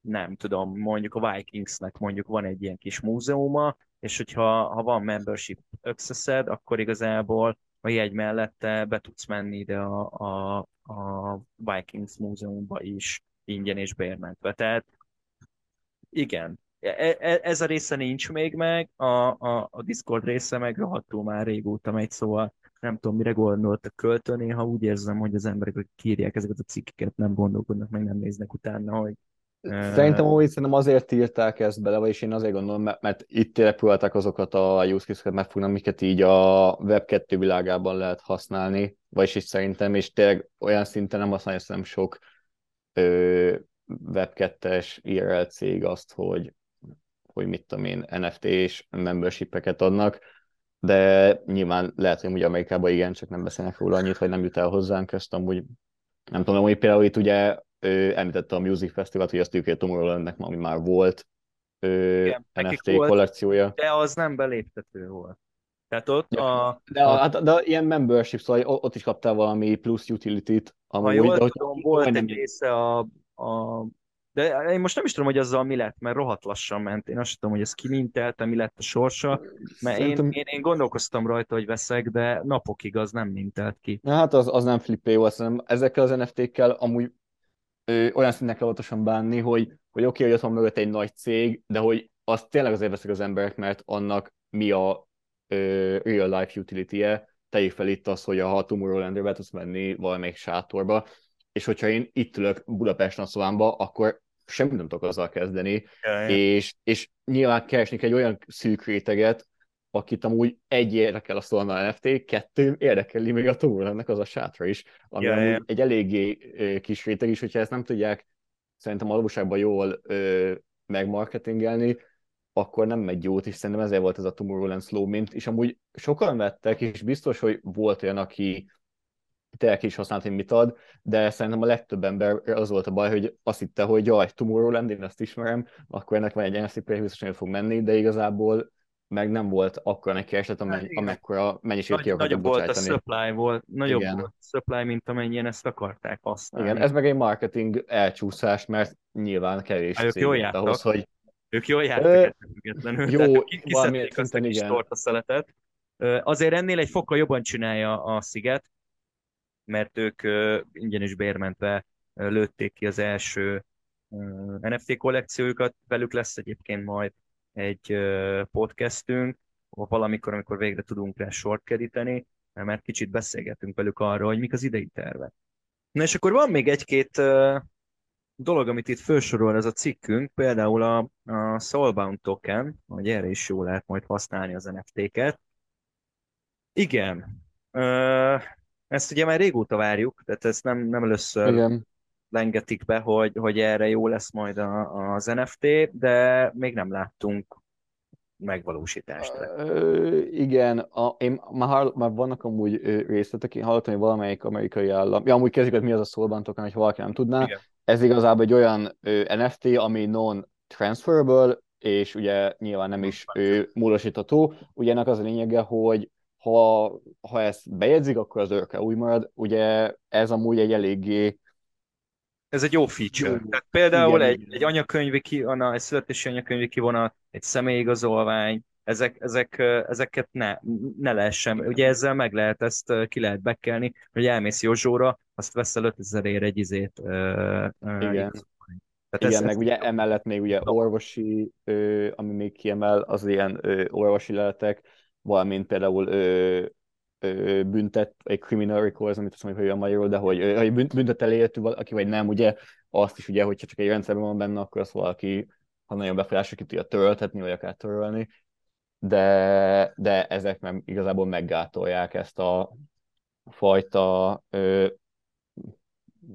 nem tudom, mondjuk a Vikingsnek mondjuk van egy ilyen kis múzeuma, és hogyha ha van membership access akkor igazából a jegy mellette be tudsz menni ide a, a, a Vikings múzeumba is ingyen és bérmentve. Tehát igen, E, e, ez a része nincs még meg, a, a, a Discord része meg rohadtul már régóta megy, szóval nem tudom, mire gondoltak költeni, ha úgy érzem, hogy az emberek, akik kírják ezeket a cikkeket, nem gondolkodnak, meg nem néznek utána, hogy Szerintem úgy szerintem azért írták ezt bele, vagyis én azért gondolom, mert, mert itt repültek azokat a use case-eket megfogni, amiket így a Web2 világában lehet használni, vagyis is szerintem, és tényleg olyan szinten nem használja szerintem sok ö, Web2-es IRL cég azt, hogy hogy mit tudom én, NFT és membershipeket adnak, de nyilván lehet, hogy ugye Amerikában igen, csak nem beszélnek róla annyit, hogy nem jut el hozzánk ezt, amúgy nem tudom, hogy például itt ugye ő említette a Music Festival, hogy azt ők Tomorrowlandnek, ami már volt ő, igen, NFT volt, kollekciója. De az nem beléptető volt. Tehát ott ja, a... De, a, hát, de ilyen membership, szóval ott is kaptál valami plusz utility-t. Amúgy, ha jól de, tudom, volt egy része a, a de én most nem is tudom, hogy azzal mi lett, mert rohadt lassan ment. Én azt tudom, hogy ez kimintelte, mi lett a sorsa, mert Szerintem... én, én, én, gondolkoztam rajta, hogy veszek, de napokig az nem mintelt ki. Na, hát az, az nem flippé volt, szerintem ezekkel az NFT-kkel amúgy ö, olyan színnek kell óvatosan bánni, hogy, hogy oké, okay, hogy ott van mögött egy nagy cég, de hogy azt tényleg azért veszik az emberek, mert annak mi a ö, real life utility-je, tegyük fel itt az, hogy a, ha Tomorrowland-re be tudsz menni valamelyik sátorba, és hogyha én itt ülök Budapesten a szobámba, akkor semmit nem tudok azzal kezdeni, ja. És, és nyilván keresni egy olyan szűk réteget, akit amúgy egy érdekel a Solana NFT, kettő érdekeli még a ennek az a sátra is, ami ja, ja. egy eléggé kis réteg is, hogyha ezt nem tudják szerintem a valóságban jól ö, megmarketingelni, akkor nem megy jót, és szerintem ezért volt ez a Tomorrowland Slow Mint, és amúgy sokan vettek, és biztos, hogy volt olyan, aki tényleg is használt, hogy mit ad, de szerintem a legtöbb ember az volt a baj, hogy azt hitte, hogy jaj, Tomorrowland, én ezt ismerem, akkor ennek van egy play, biztosan fog menni, de igazából meg nem volt akkor neki eset, amely, hát, amekkora mennyiséget Nagy, Nagyobb volt a supply, volt, nagyobb igen. volt a supply, mint amennyien ezt akarták használni. Igen, ez meg egy marketing elcsúszás, mert nyilván kevés hát, ők jól jártak. ahhoz, hogy... Ők jól jártak függetlenül. Jó, kiszedték azt a kis tortaszeletet. Azért ennél egy fokkal jobban csinálja a sziget, mert ők ingyen is bérmentve lőtték ki az első NFT kollekciójukat. Velük lesz egyébként majd egy podcastünk, valamikor, amikor végre tudunk rá sort keríteni, mert kicsit beszélgetünk velük arról, hogy mik az idei tervek. Na és akkor van még egy-két dolog, amit itt felsorol ez a cikkünk, például a, a Soulbound token, hogy erre is jól lehet majd használni az NFT-ket. Igen, ezt ugye már régóta várjuk, tehát ezt nem, nem először Igen. lengetik be, hogy, hogy erre jó lesz majd a, az NFT, de még nem láttunk megvalósításra. Ö, igen, a, én már, már vannak amúgy részletek, én hallottam, hogy valamelyik amerikai állam, ja, amúgy kezdjük, hogy mi az a szólbantok, hogy valaki nem tudná. Igen. Ez igazából egy olyan ö, NFT, ami non-transferable, és ugye nyilván nem is ő, módosítható. Ugye ennek az a lényege, hogy ha, ha ezt bejegyzik, akkor az örökre úgy marad. Ugye ez amúgy egy eléggé ez egy jó feature. Jó. Tehát például igen, egy, igen. egy anyakönyvi kivonat, egy születési anyakönyvi kivonat, egy személyigazolvány, ezek, ezek, ezeket ne, ne lehessen. Ugye ezzel meg lehet ezt, ki lehet bekelni, hogy elmész Józsóra, azt veszel 5000 ér egy izét. Uh, igen. Tehát Igen, ez, meg ugye emellett még ugye orvosi, ö, ami még kiemel, az ilyen ö, orvosi leletek, valamint például ö, ö, büntet, egy criminal records, amit azt mondjuk, hogy a magyarul, de hogy, ö, hogy büntet elértő valaki, vagy nem, ugye azt is ugye, hogyha csak egy rendszerben van benne, akkor azt valaki, ha nagyon befolyásra ki tudja töröltetni, vagy akár törölni, de, de ezek nem igazából meggátolják ezt a fajta ö,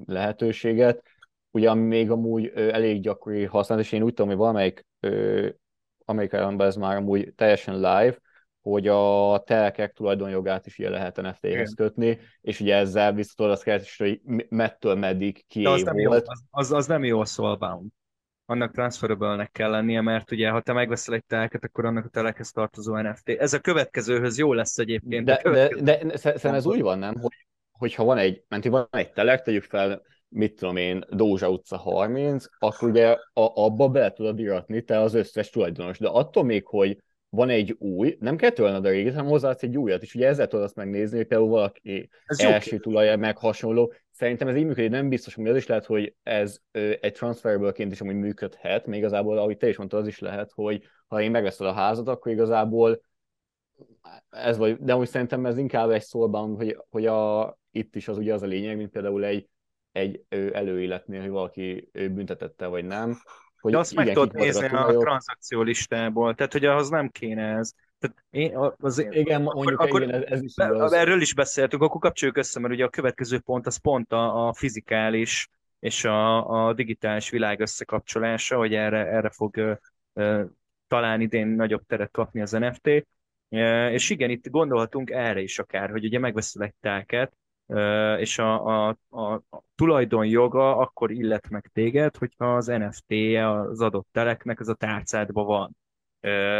lehetőséget. Ugye ami még amúgy ö, elég gyakori használat, és én úgy tudom, hogy valamelyik ö, Amerikában ez már amúgy teljesen live, hogy a telekek tulajdonjogát is ilyen lehet NFT-hez kötni, és ugye ezzel visszatod azt kérdést, hogy mettől meddig ki az nem, jó, az, az, az nem jó a soulbound. Annak transferable kell lennie, mert ugye ha te megveszel egy teleket, akkor annak a telekhez tartozó NFT. Ez a következőhő jó lesz egyébként. De, de, de, de szerintem ez úgy van, nem? Hogy, hogyha van egy, menti van egy telek, tegyük fel, mit tudom én, Dózsa utca 30, akkor ugye a, abba bele tudod iratni te az összes tulajdonos, de attól még, hogy van egy új, nem kell tőled a régit, hanem hozzáadsz egy újat, és ugye ezzel tudod azt megnézni, hogy például valaki ez első tulajja meg hasonló. Szerintem ez így működik, nem biztos, hogy az is lehet, hogy ez egy transferből-ként is amúgy működhet, még igazából, ahogy te is mondtad, az is lehet, hogy ha én megveszed a házat, akkor igazából ez vagy, de úgy szerintem ez inkább egy szólban, hogy, hogy a, itt is az ugye az a lényeg, mint például egy egy előéletnél, hogy valaki büntetette vagy nem. Hogy De azt igen, meg tudod nézni a, a tranzakció listából, tehát hogy ahhoz nem kéne ez. Tehát én, az, igen, mondjuk akkor, igen, ez, is igaz. Erről is beszéltünk, akkor kapcsoljuk össze, mert ugye a következő pont az pont a, a fizikális és a, a digitális világ összekapcsolása, hogy erre, erre fog uh, talán idén nagyobb teret kapni az NFT. Uh, és igen, itt gondolhatunk erre is akár, hogy ugye megveszel egy telket, és a, a, a, a tulajdonjoga akkor illet meg téged, hogyha az NFT-je az adott teleknek az a tárcádban van.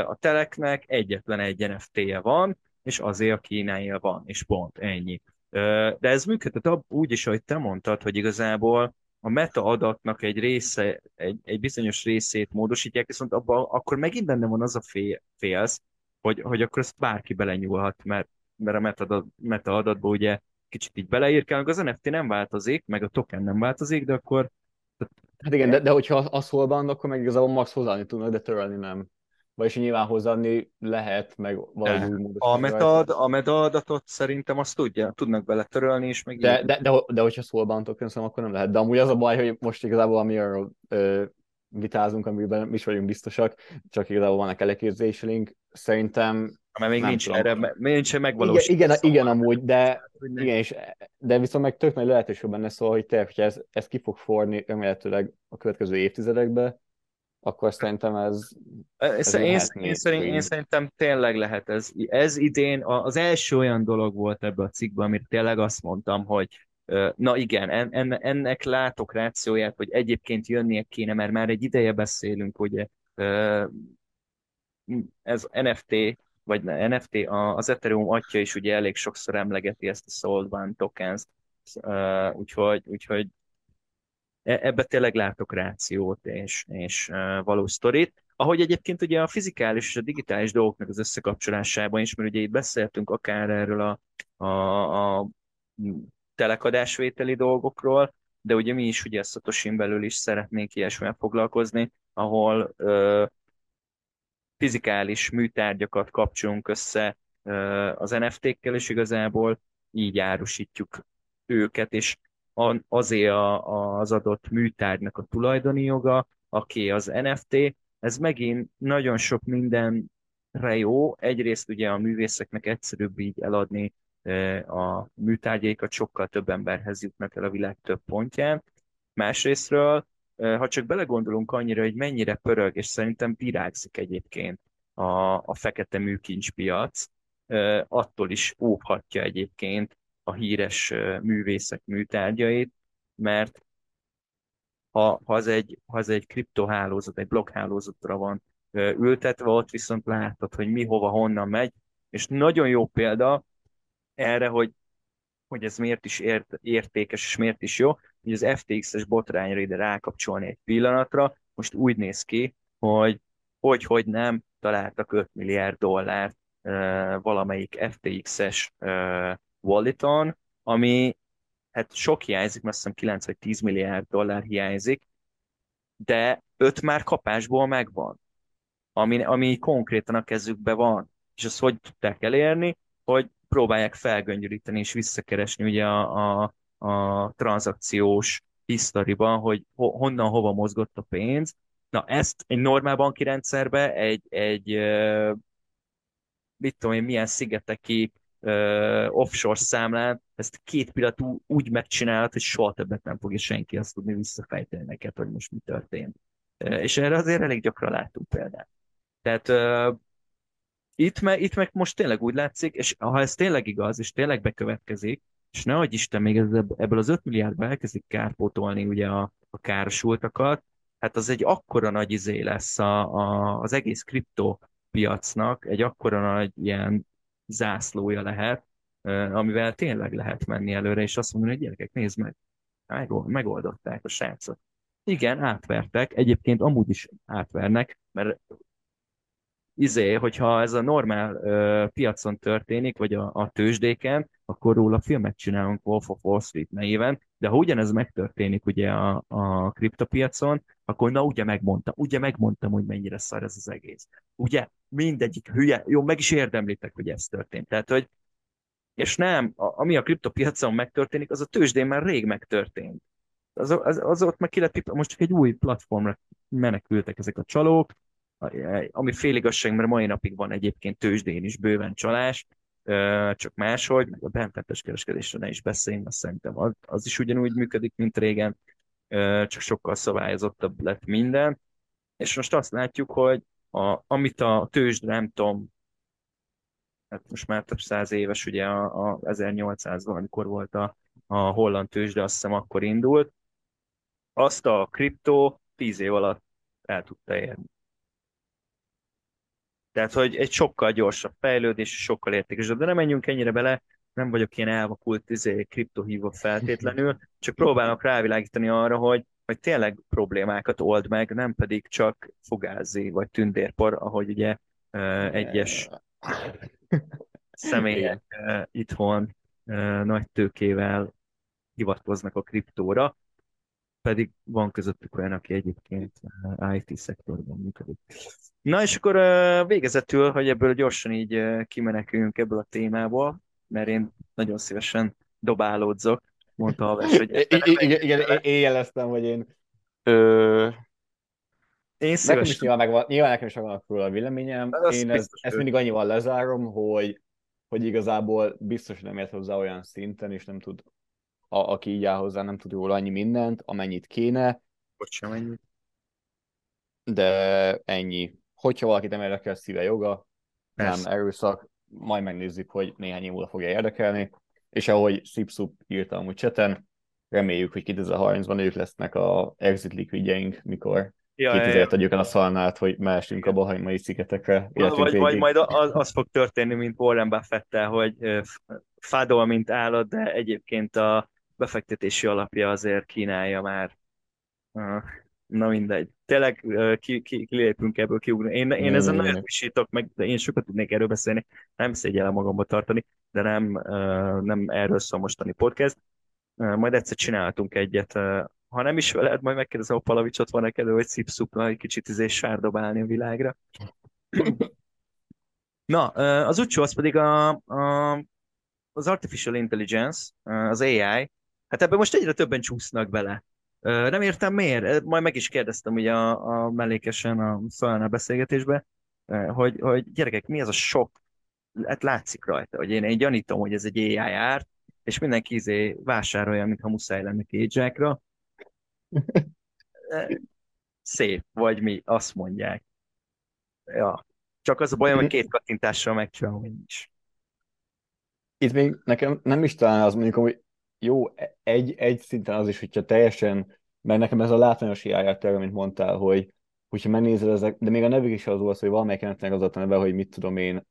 A teleknek egyetlen egy NFT-je van, és azért a kínája van, és pont ennyi. De ez működhet úgy is, ahogy te mondtad, hogy igazából a meta adatnak egy része, egy, egy bizonyos részét módosítják, viszont abban akkor megint benne van az a fél, félsz, hogy, hogy akkor ezt bárki belenyúlhat, mert, mert a meta, meta adatban ugye kicsit így beleírkálunk, az NFT nem változik, meg a token nem változik, de akkor... Hát igen, de, de hogyha az hol van, akkor meg igazából max hozzáadni tudnak, de törölni nem. Vagyis nyilván hozzáadni lehet, meg új módon. A metad, a metadatot szerintem azt tudja, tudnak bele törölni is, meg de, de, de, de, hogyha szólban token akkor nem lehet. De amúgy az a baj, hogy most igazából ami arról ö, vitázunk, amiben mi is vagyunk biztosak, csak igazából vannak eleképzéseink. Szerintem mert még nincs tudom. erre, nincs megvalósítva. Igen, igen, igen amúgy, de, igen, és, de viszont meg tök nagy lehetőség benne szól, hogy te, hogyha ez, ez ki fog forni remélhetőleg a következő évtizedekbe, akkor szerintem ez... ez én, én, én, szerint, én szerintem tényleg lehet ez. Ez idén az első olyan dolog volt ebbe a cikkben, amit tényleg azt mondtam, hogy na igen, en, ennek látok rációját, hogy egyébként jönnie kéne, mert már egy ideje beszélünk, hogy ez NFT vagy NFT, az Ethereum atya is ugye elég sokszor emlegeti ezt a Sold One tokens, úgyhogy, úgyhogy e, ebbe tényleg látok rációt és, és uh, valós sztorit. Ahogy egyébként ugye a fizikális és a digitális dolgoknak az összekapcsolásában is, mert ugye itt beszéltünk akár erről a, a, a telekadásvételi dolgokról, de ugye mi is ugye a Satoshi belül is szeretnénk ilyesmivel foglalkozni, ahol uh, fizikális műtárgyakat kapcsolunk össze az NFT-kkel, és igazából így árusítjuk őket, és azért az adott műtárgynak a tulajdoni joga, aki az NFT, ez megint nagyon sok mindenre jó. Egyrészt ugye a művészeknek egyszerűbb így eladni a műtárgyaikat, sokkal több emberhez jutnak el a világ több pontján. Másrésztről ha csak belegondolunk annyira, hogy mennyire pörög, és szerintem virágzik egyébként a, a fekete műkincspiac, attól is óvhatja egyébként a híres művészek műtárgyait, mert ha, ha, az egy, ha az egy kriptohálózat, egy blokkhálózatra van ültetve, ott viszont látod, hogy mi hova, honnan megy, és nagyon jó példa erre, hogy, hogy ez miért is ért, értékes, és miért is jó, hogy az FTX-es botrányra ide rákapcsolni egy pillanatra, most úgy néz ki, hogy hogy, hogy nem találtak 5 milliárd dollárt uh, valamelyik FTX-es uh, walleton, ami hát sok hiányzik, mert azt hiszem 9 vagy 10 milliárd dollár hiányzik, de 5 már kapásból megvan, ami, ami konkrétan a kezükben van. És azt hogy tudták elérni, hogy próbálják felgöngyöríteni és visszakeresni ugye a, a, a tranzakciós hisztoriban, hogy ho, honnan, hova mozgott a pénz. Na ezt egy normál banki rendszerbe, egy, egy mit tudom én, milyen szigeteki offshore számlán, ezt két pillanat úgy megcsinálod, hogy soha többet nem fogja senki azt tudni visszafejteni neked, hogy most mi történt. És erre azért elég gyakran láttunk példát. Tehát uh, itt, me, itt meg most tényleg úgy látszik, és ha ez tényleg igaz, és tényleg bekövetkezik, és nehogy Isten még ebből az 5 milliárdból elkezdik kárpótolni ugye a, a károsultakat, hát az egy akkora nagy izé lesz a, a, az egész kriptopiacnak, egy akkora nagy ilyen zászlója lehet, amivel tényleg lehet menni előre, és azt mondani, hogy gyerekek, nézd meg, megoldották a srácot. Igen, átvertek, egyébként amúgy is átvernek, mert izé, hogyha ez a normál uh, piacon történik, vagy a, a tőzsdéken, akkor róla filmet csinálunk Wolf of Wall Street néven, de ha ugyanez megtörténik ugye a, a kriptopiacon, akkor na ugye megmondtam, ugye megmondtam, hogy mennyire szar ez az egész. Ugye mindegyik hülye, jó, meg is érdemlitek, hogy ez történt. Tehát, hogy és nem, a, ami a kriptopiacon megtörténik, az a tőzsdén már rég megtörtént. Az, az, az ott meg ki lett, most csak egy új platformra menekültek ezek a csalók, ami féligasság, mert mai napig van egyébként tőzsdén is bőven csalás, csak máshogy, meg a benfentes kereskedésre ne is beszéljünk, azt szerintem az, az is ugyanúgy működik, mint régen, csak sokkal szabályozottabb lett minden. És most azt látjuk, hogy a, amit a tőzsd, nem tudom, hát most már több száz éves, ugye a, a 1800-ban, amikor volt a, a holland tőzsde, azt hiszem akkor indult, azt a kriptó tíz év alatt el tudta érni. Tehát, hogy egy sokkal gyorsabb fejlődés, sokkal értékesebb. De nem menjünk ennyire bele, nem vagyok ilyen elvakult izé, kriptohívó feltétlenül, csak próbálok rávilágítani arra, hogy, hogy tényleg problémákat old meg, nem pedig csak fogázzi vagy tündérpor, ahogy ugye egyes személyek itthon nagy tőkével hivatkoznak a kriptóra pedig van közöttük olyan, aki egyébként eh, IT szektorban működik. Na és akkor eh, végezetül, hogy ebből gyorsan így eh, kimeneküljünk ebből a témából, mert én nagyon szívesen dobálódzok, mondta a vers, hogy... Igen, igen, én jeleztem, hogy én... Ö... Én szívesen... Nekem is nyilván, megvan, nyilván nekem is megvan róla a véleményem. Az én ezt, ezt mindig annyival lezárom, hogy, hogy igazából biztos nem ért hozzá olyan szinten, és nem tud a, aki így áll hozzá, nem tud róla annyi mindent, amennyit kéne. Hogy sem ennyi. De ennyi. Hogyha valakit nem érdekel, szíve joga, Persze. nem erőszak, majd megnézzük, hogy néhány év múlva fogja érdekelni. És ahogy Szipszup írta amúgy cseten, reméljük, hogy 2030-ban ők lesznek a exit liquidjeink, mikor ja, 2000 adjuk el a szalnát, hogy mehessünk a Bahaimai szigetekre. Vagy, vagy majd az, az fog történni, mint Warren buffett hogy fádol, mint állat, de egyébként a befektetési alapja azért kínálja már. Na mindegy. Tényleg ki, ki, kilépünk ebből, kiugrunk. Én, én ezen nagyon visítok meg, de én sokat tudnék erről beszélni, nem szégyellem magamba tartani, de nem, nem erről szól mostani podcast. Majd egyszer csináltunk egyet, ha nem is veled, majd megkérdezem a Palavicsot, van neked, hogy szipszupna egy kicsit izé sárdobálni a világra. Na, az utcsó az pedig a, a, az Artificial Intelligence, az AI, Hát ebben most egyre többen csúsznak bele. Nem értem miért, majd meg is kérdeztem ugye a, a mellékesen a Szolana beszélgetésbe, hogy, hogy gyerekek, mi ez a sok? Hát látszik rajta, hogy én, én gyanítom, hogy ez egy AI árt, és mindenki izé vásárolja, mintha muszáj lenne kédzsákra. Szép, vagy mi, azt mondják. Ja. Csak az a bajom, hogy két kattintással megcsinálom én is. Itt még nekem nem is talán az mondjuk, hogy jó, egy, egy szinten az is, hogyha teljesen, mert nekem ez a látványos hiányát mint mondtál, hogy hogyha megnézed ezek, de még a nevük is az volt, hogy valamelyik az a neve, hogy mit tudom én,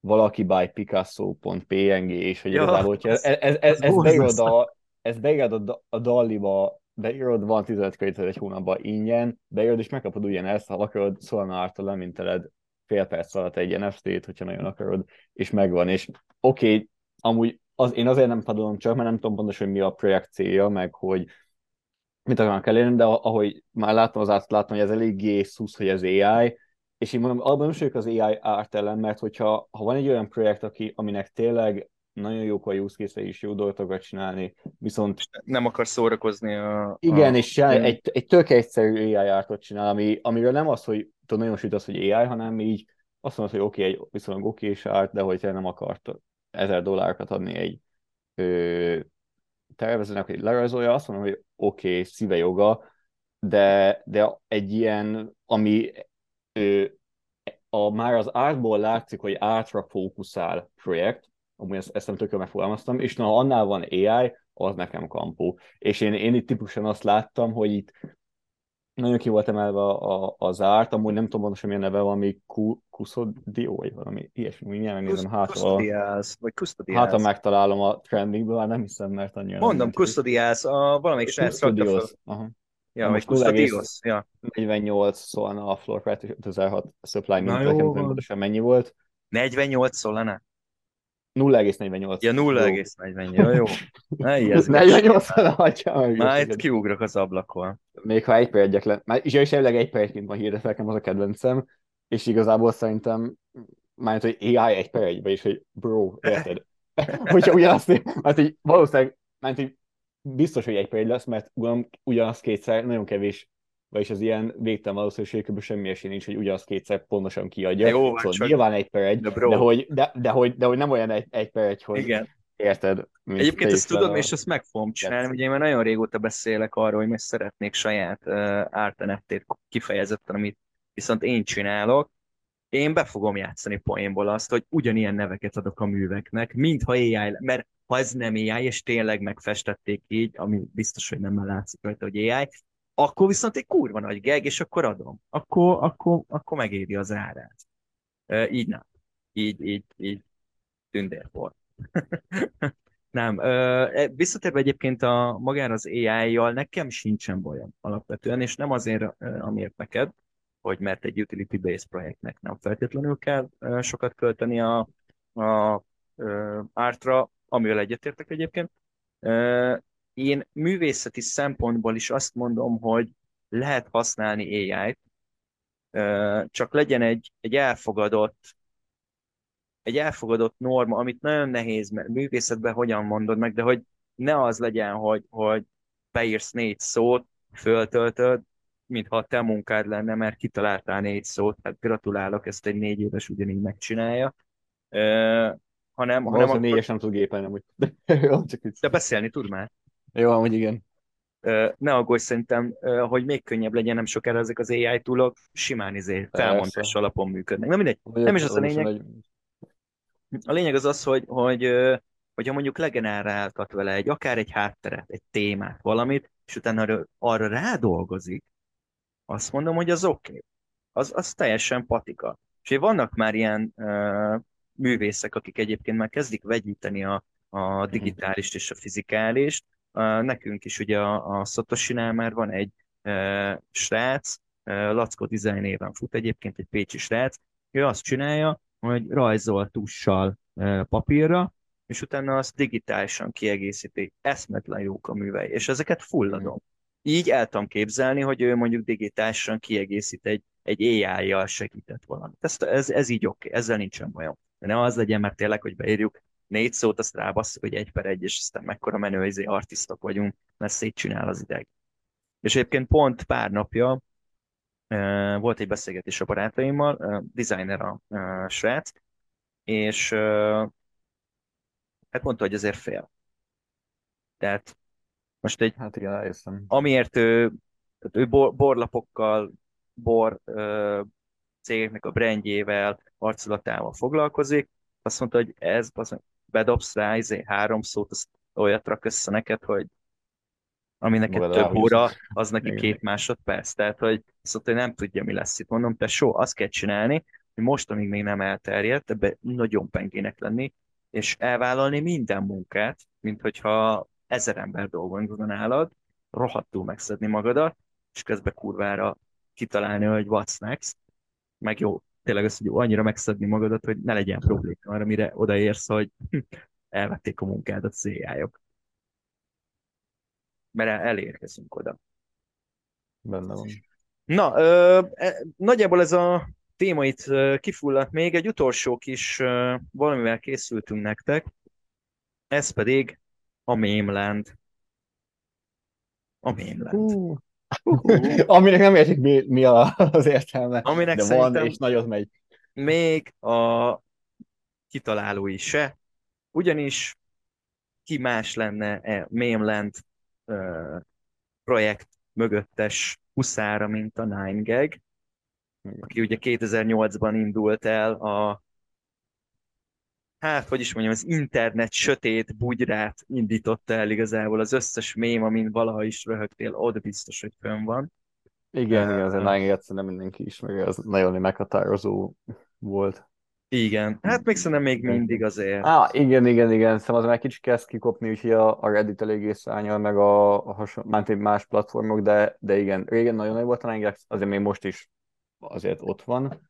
valaki by Picasso.png, és hogy ja, igazából, hogyha ez, ez, ez, ez, ez beírod, a, ez beírod a, a Dalliba, beírod, van 15 kreditet egy hónapban ingyen, beírod, és megkapod ugyanezt, ha akarod, szólna által leminteled fél perc alatt egy NFT-t, hogyha nagyon akarod, és megvan, és oké, okay, amúgy az, én azért nem padolom csak, mert nem tudom pontosan, hogy mi a projekt célja, meg hogy mit akarnak elérni, de ahogy már láttam, az át láttam, hogy ez eléggé szusz, hogy ez AI, és én mondom, abban nem az AI árt ellen, mert hogyha ha van egy olyan projekt, aki, aminek tényleg nagyon jók a use case és jó dolgokat csinálni, viszont... Nem akar szórakozni a... Igen, a... és sem, egy, egy tök egyszerű AI ártot csinál, ami, amiről nem az, hogy tudod, nagyon süt az, hogy AI, hanem így azt mondod, hogy oké, okay, egy viszonylag oké és árt, de hogyha nem akart ezer dollárokat adni egy ö, tervezőnek, hogy lerajzolja, azt mondom, hogy oké, okay, szíve joga, de, de egy ilyen, ami ö, a, már az ártból látszik, hogy átra fókuszál projekt, amúgy ezt, ezt nem tökre megfogalmaztam, és na, ha annál van AI, az nekem kampó. És én, én itt típusan azt láttam, hogy itt nagyon ki volt emelve a, a, az árt, amúgy nem tudom pontosan milyen neve van, ami Custodio, vagy valami ilyesmi, mindjárt megnézem, hát a... vagy Custodias. Hát, ha megtalálom a trendingből, már nem hiszem, mert annyira Mondom, Custodias, a valamelyik srác rakta fel. Aha. Ja, vagy Custodios. Ja. 48 szólna a floor price, és 5006 supply, mint pontosan mennyi volt. 48 szólna? 0,48. Ja, 0,40. Jó, jó. Ne 48 hagyja meg. Már kiugrok az ablakon. Még ha egy per egyek lenne. Már is elvileg egy per egyként van hirdetve, nekem az a kedvencem, és igazából szerintem már hogy AI egy per egybe is, hogy bro, érted? Hogyha ugyanazt, mert hogy valószínűleg, mert hogy biztos, hogy egy per egy lesz, mert ugyanazt kétszer nagyon kevés vagyis az ilyen végtelen valószínűség, kb. semmi esély nincs, hogy ugyanazt kétszer pontosan kiadja. Jó, szóval csak... nyilván egy per egy, de, de, hogy, de, de, hogy, de hogy nem olyan egy, egy per egy, hogy Igen. érted. Egyébként ezt tudom, a... és ezt meg fogom csinálni. Ugye én már nagyon régóta beszélek arról, hogy meg szeretnék saját uh, ártenettét kifejezetten, amit viszont én csinálok. Én be fogom játszani poénból azt, hogy ugyanilyen neveket adok a műveknek, mintha AI, mert ha ez nem AI, és tényleg megfestették így, ami biztos, hogy nem látszik rajta, hogy AI, akkor viszont egy kurva nagy geg, és akkor adom. Akkor, akkor, akkor megéri az árát. E, így nem. Így, így, így tündérpor. nem. E, visszatérve egyébként a magára az AI-jal, nekem sincsen bajom alapvetően, és nem azért, amiért neked, hogy mert egy utility-based projektnek nem feltétlenül kell sokat költeni a, a, a ártra, amivel egyetértek egyébként, én művészeti szempontból is azt mondom, hogy lehet használni AI-t, csak legyen egy, egy elfogadott egy elfogadott norma, amit nagyon nehéz, mert művészetben hogyan mondod meg, de hogy ne az legyen, hogy, hogy beírsz négy szót, föltöltöd, mintha a te munkád lenne, mert kitaláltál négy szót, hát gratulálok, ezt egy négy éves ugyanígy megcsinálja. Uh, hanem, hanem akkor... négyes nem tud gépelni, amúgy. De, de beszélni tud már. Jó, amúgy igen. Ne aggódj, szerintem, hogy még könnyebb legyen nem sokára ezek az AI túlok, simán izé felmondás alapon működnek. Na mindegy, nem is az a lényeg. A lényeg az az, hogy, hogy hogyha mondjuk legeneráltat vele egy, akár egy hátteret, egy témát, valamit, és utána arra, arra rádolgozik, azt mondom, hogy az oké. Okay. Az, az teljesen patika. És vannak már ilyen uh, művészek, akik egyébként már kezdik vegyíteni a, a mhm. digitális és a fizikális. Nekünk is ugye a, a satoshi már van egy e, srác, e, Lackó Design néven fut egyébként, egy pécsi srác, ő azt csinálja, hogy rajzol tussal e, papírra, és utána azt digitálisan kiegészíti. Eszmetlen jók a művei, és ezeket fulladom. Így el tudom képzelni, hogy ő mondjuk digitálisan kiegészít egy, egy AI-jal segített valamit. Ez, ez, ez így oké, okay, ezzel nincsen bajom. De ne az legyen, mert tényleg, hogy beírjuk négy szót, azt rábasszuk, hogy egy per egy, és aztán mekkora menő izé artistok vagyunk, mert szétcsinál az ideg. És egyébként pont pár napja uh, volt egy beszélgetés a barátaimmal, uh, designer a uh, srác, és uh, hát mondta, hogy azért fél. Tehát most egy... Hát igen, eljöttem. Amiért ő, ő bor, borlapokkal, bor uh, cégeknek a brandjével, arculatával foglalkozik, azt mondta, hogy ez, az, bedobsz rá izé, három szót, azt olyat rak össze neked, hogy ami neked Magad több óra, az neki Igen. két másodperc. Tehát, hogy mondta, hogy nem tudja, mi lesz itt. Mondom, te so, azt kell csinálni, hogy most, amíg még nem elterjedt, ebbe nagyon pengének lenni, és elvállalni minden munkát, mint hogyha ezer ember dolgozna nálad, rohadtul megszedni magadat, és közben kurvára kitalálni, hogy what's next, meg jó, tényleg az, hogy annyira megszedni magadat, hogy ne legyen probléma arra, mire odaérsz, hogy elvették a munkádat széjályok. Mert el- elérkezünk oda. Benne van. Na, ö, e, nagyjából ez a téma itt kifulladt még. Egy utolsó kis ö, valamivel készültünk nektek. Ez pedig a Mémland. A Mémland. Hú. Aminek nem értik, mi, mi a, az értelme, Aminek de van, és nagyot megy. még a kitalálói se. Ugyanis ki más lenne e Mémland ö, projekt mögöttes huszára, mint a 9gag, aki ugye 2008-ban indult el a hát, hogy is mondjam, az internet sötét bugyrát indította el igazából az összes mém, amin valaha is röhögtél, ott biztos, hogy fönn van. Igen, igen, Ö, azért Nine egyszer nem mindenki ismeri, az nagyon meghatározó volt. Igen, hát még szerintem még mindig azért. Á, igen, igen, igen, szerintem az már kicsit kezd kikopni, úgyhogy a, a Reddit eléggé szárnyal, meg a, a hason, már más platformok, de, de igen, régen nagyon nagy volt a Nine azért még most is azért ott van,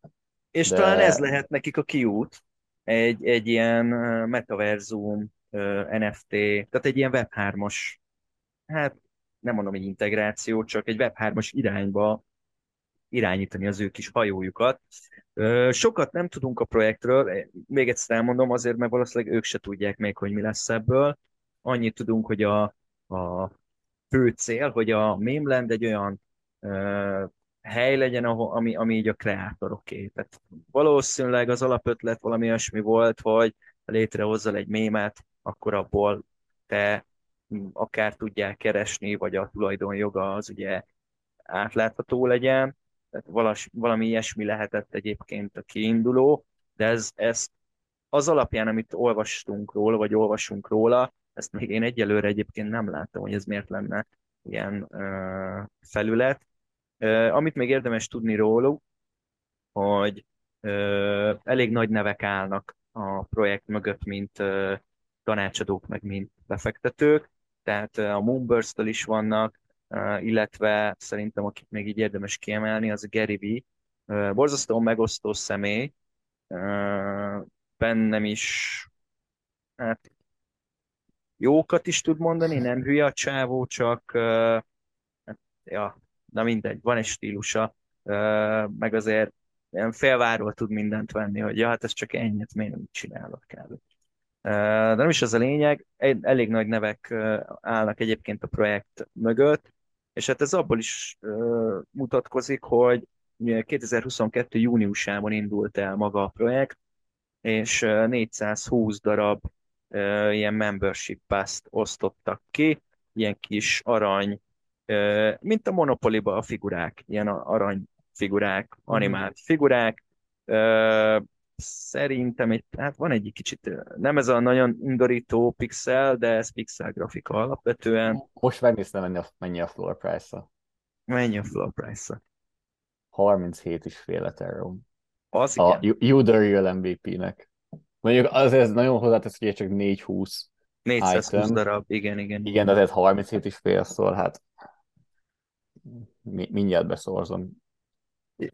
És de talán ez lehet nekik a kiút, egy, egy ilyen metaverzum, NFT, tehát egy ilyen Web3-as, hát nem mondom, hogy integráció, csak egy Web3-as irányba irányítani az ő kis hajójukat. Sokat nem tudunk a projektről, még egyszer elmondom azért, mert valószínűleg ők se tudják még, hogy mi lesz ebből. Annyit tudunk, hogy a, a fő cél, hogy a Mémland egy olyan hely legyen, ahol, ami, ami így a kreátoroké. Tehát valószínűleg az alapötlet valami olyasmi volt, hogy létrehozzal egy mémet, akkor abból te akár tudják keresni, vagy a tulajdonjoga az ugye átlátható legyen. Tehát valas, valami ilyesmi lehetett egyébként a kiinduló, de ez, ez az alapján, amit olvastunk róla, vagy olvasunk róla, ezt még én egyelőre egyébként nem láttam, hogy ez miért lenne ilyen ö, felület. Amit még érdemes tudni róluk, hogy elég nagy nevek állnak a projekt mögött, mint tanácsadók, meg mint befektetők, tehát a Moonburst-től is vannak, illetve szerintem akit még így érdemes kiemelni, az Gary V. Ö, borzasztóan megosztó személy, bennem is hát, jókat is tud mondani, nem hülye a csávó, csak hát, ja, na mindegy, van egy stílusa, meg azért ilyen félváról tud mindent venni, hogy ja, hát ez csak ennyit, miért nem csinálok kb. De nem is ez a lényeg, elég nagy nevek állnak egyébként a projekt mögött, és hát ez abból is mutatkozik, hogy ugye 2022. júniusában indult el maga a projekt, és ö, 420 darab ilyen membership pass-t osztottak ki, ilyen kis arany, mint a Monopoly-ba a figurák, ilyen arany figurák, animált figurák. Szerintem egy, hát van egy kicsit, nem ez a nagyon indorító pixel, de ez pixel grafika alapvetően. most megnéztem, mennyi a, mennyi a floor price-a. Mennyi a floor price-a? 37 is fél Ethereum. Az A igen, MVP-nek. Mondjuk azért ez nagyon hozzátesz, hogy csak 420 420 item. darab, igen, igen. Igen, de azért 37 is fél szól, hát mi, mindjárt beszorzom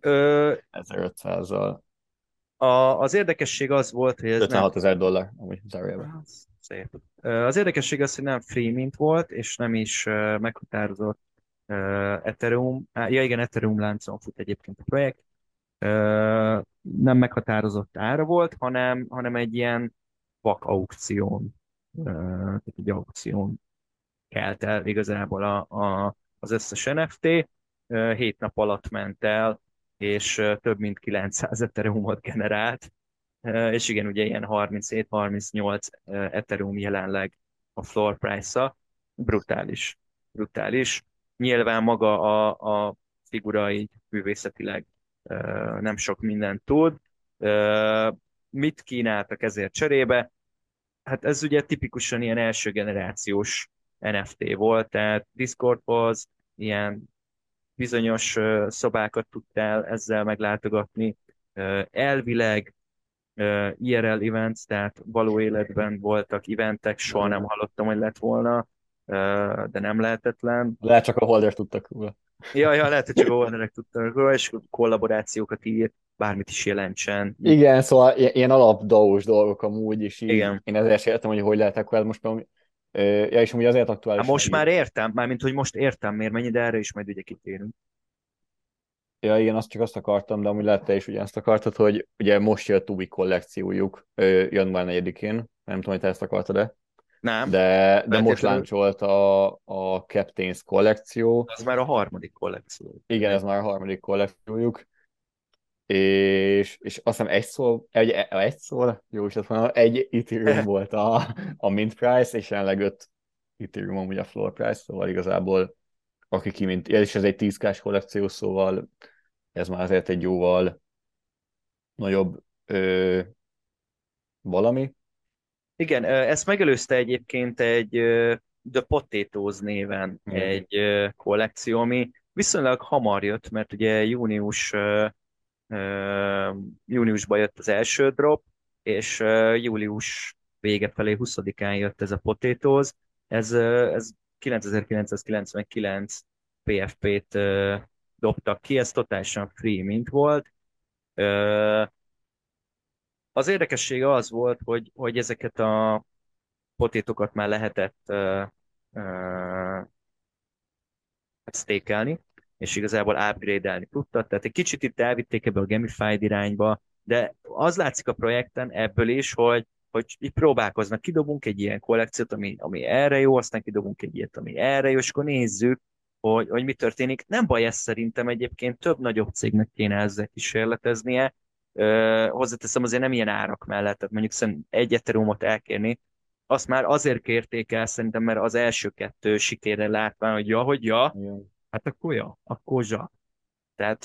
Ö, 1500-zal. a, az érdekesség az volt, hogy ez nem 56 ezer dollár, amúgy zárójelben. Szép. Az érdekesség az, hogy nem free mint volt, és nem is meghatározott Ethereum, ja igen, Ethereum láncon fut egyébként a projekt, nem meghatározott ára volt, hanem, hanem egy ilyen vak aukción, tehát egy aukción kelt el igazából a, a, az összes NFT, hét nap alatt ment el, és több mint 900 Ethereumot generált, és igen, ugye ilyen 37-38 Ethereum jelenleg a floor price-a, brutális, brutális. Nyilván maga a, a figura így művészetileg nem sok mindent tud. Mit kínáltak ezért cserébe? Hát ez ugye tipikusan ilyen első generációs NFT volt, tehát Discordhoz ilyen bizonyos szobákat tudtál ezzel meglátogatni. Elvileg IRL events, tehát való életben voltak eventek, soha nem hallottam, hogy lett volna, de nem lehetetlen. Lehet csak a holder tudtak róla. Ja, ja, lehet, hogy csak holderek tudtak róla, és kollaborációkat írt, bármit is jelentsen. Igen, szóval ilyen alapdaós dolgok amúgy, is így Igen. én ezért értem, hogy hogy lehet akkor most Ja, és amúgy azért aktuális. Hát most már értem, mármint, hogy most értem, miért mennyi, de erre is majd ugye kitérünk. Ja, igen, azt csak azt akartam, de amúgy lehet te is ugyanazt akartad, hogy ugye most jött új kollekciójuk január 4-én, nem tudom, hogy te ezt akartad-e. Nem. De, de most láncsolt a, a Captains kollekció. Az már a harmadik kollekció. Igen, ez már a harmadik kollekciójuk. És, és azt hiszem egy szó, egy, egy szó, jó is mondom, egy Ethereum volt a, a mint price, és jelenleg öt Ethereum amúgy a floor price, szóval igazából aki kimint, és ez egy 10 k kollekció, szóval ez már azért egy jóval nagyobb ö, valami. Igen, ezt megelőzte egyébként egy The Potatoes néven mm. egy kollekció, ami viszonylag hamar jött, mert ugye június júniusban jött az első drop, és július vége felé 20-án jött ez a Potatoes. Ez, ez 9999 PFP-t dobtak ki, ez totálisan free mint volt. Az érdekessége az volt, hogy, hogy ezeket a potétokat már lehetett uh, uh, stékelni, és igazából upgrade-elni tudtad. Tehát egy kicsit itt elvitték ebbe a gamified irányba, de az látszik a projekten ebből is, hogy, hogy így próbálkoznak, kidobunk egy ilyen kollekciót, ami, ami erre jó, aztán kidobunk egy ilyet, ami erre jó, és akkor nézzük, hogy, hogy mi történik. Nem baj ez szerintem egyébként, több nagyobb cégnek kéne ezzel kísérleteznie. Hozzáteszem azért nem ilyen árak mellett, tehát mondjuk szerintem egy ethereumot elkérni, azt már azért kérték el szerintem, mert az első kettő sikére látván, hogy ja, hogy ja, Igen. hát akkor ja, akkor zsa. Tehát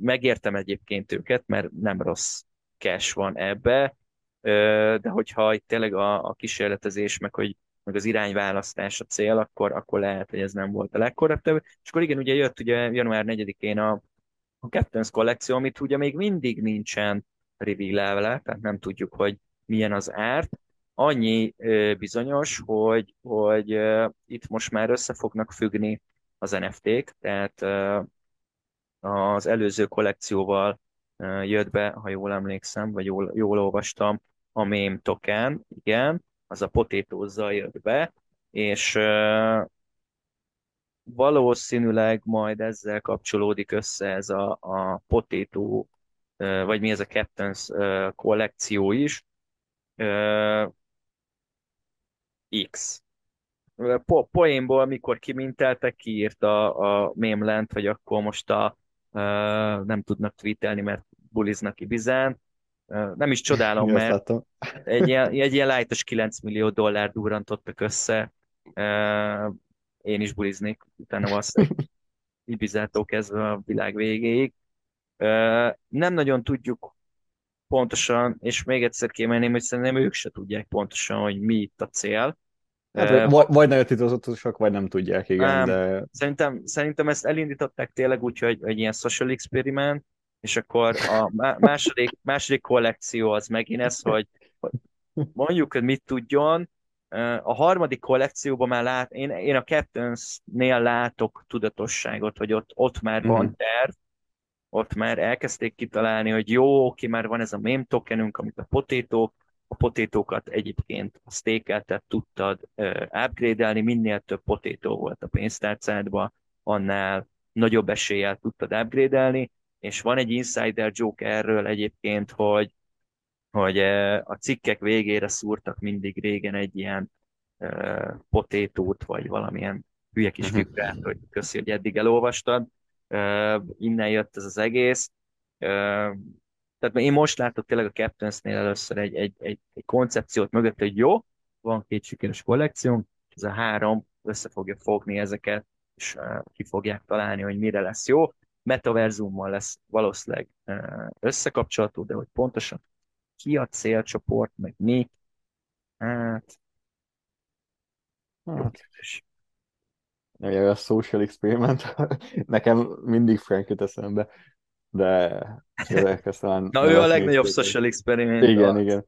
megértem egyébként őket, mert nem rossz cash van ebbe, de hogyha itt tényleg a, a kísérletezés, meg hogy meg az irányválasztás a cél, akkor, akkor lehet, hogy ez nem volt a legkorrektebb. És akkor igen, ugye jött ugye január 4-én a, a Captain's kollekció, amit ugye még mindig nincsen reveal tehát nem tudjuk, hogy milyen az árt. Annyi bizonyos, hogy, hogy itt most már össze fognak függni az NFT-k, tehát az előző kollekcióval jött be, ha jól emlékszem, vagy jól, jól olvastam, a meme token, igen, az a potétózzal jött be, és valószínűleg majd ezzel kapcsolódik össze ez a, a potétó, uh, vagy mi ez a Captain's kollekció is, X. Po- poénból, mikor kiminteltek, kiírta a mémlent, hogy akkor most a, nem tudnak tweetelni, mert buliznak Ibizán, nem is csodálom, mert egy ilyen, egy ilyen lájtos 9 millió dollár durrantottak össze. Én is buliznék, utána azt Ibizától kezdve a világ végéig. Nem nagyon tudjuk pontosan, és még egyszer kiemelném, hogy szerintem ők se tudják pontosan, hogy mi itt a cél. Hát, vagy, vagy nagyon titokzatosak, vagy nem tudják, igen, nem, de... Szerintem, szerintem ezt elindították tényleg úgy, hogy egy ilyen social experiment, és akkor a második, második kollekció az megint ez, hogy mondjuk, hogy mit tudjon, a harmadik kollekcióban már lát, én, én a Captains-nél látok tudatosságot, hogy ott, ott már mm-hmm. van terv, ott már elkezdték kitalálni, hogy jó, oké, már van ez a meme tokenünk, amit a potétók, a potétókat egyébként a stékeltet tudtad uh, upgrade-elni, minél több potétó volt a pénztárcádban, annál nagyobb eséllyel tudtad upgrade-elni, és van egy insider joke erről egyébként, hogy, hogy a cikkek végére szúrtak mindig régen egy ilyen uh, potétót, vagy valamilyen hülye kis mhm. figurát, hogy köszi, hogy eddig elolvastad. Uh, innen jött ez az egész. Uh, tehát én most látok tényleg a Captains-nél először egy, egy, egy, egy koncepciót mögött, hogy jó, van két sikeres kollekciónk, ez a három össze fogja fogni ezeket, és ki fogják találni, hogy mire lesz jó metaverzummal lesz valószínűleg összekapcsolható, de hogy pontosan ki a célcsoport, meg mi, hát... hát. Ja, a social experiment, nekem mindig Frank jut eszembe, de talán... Na ő a legnagyobb social experiment. Igen, igen.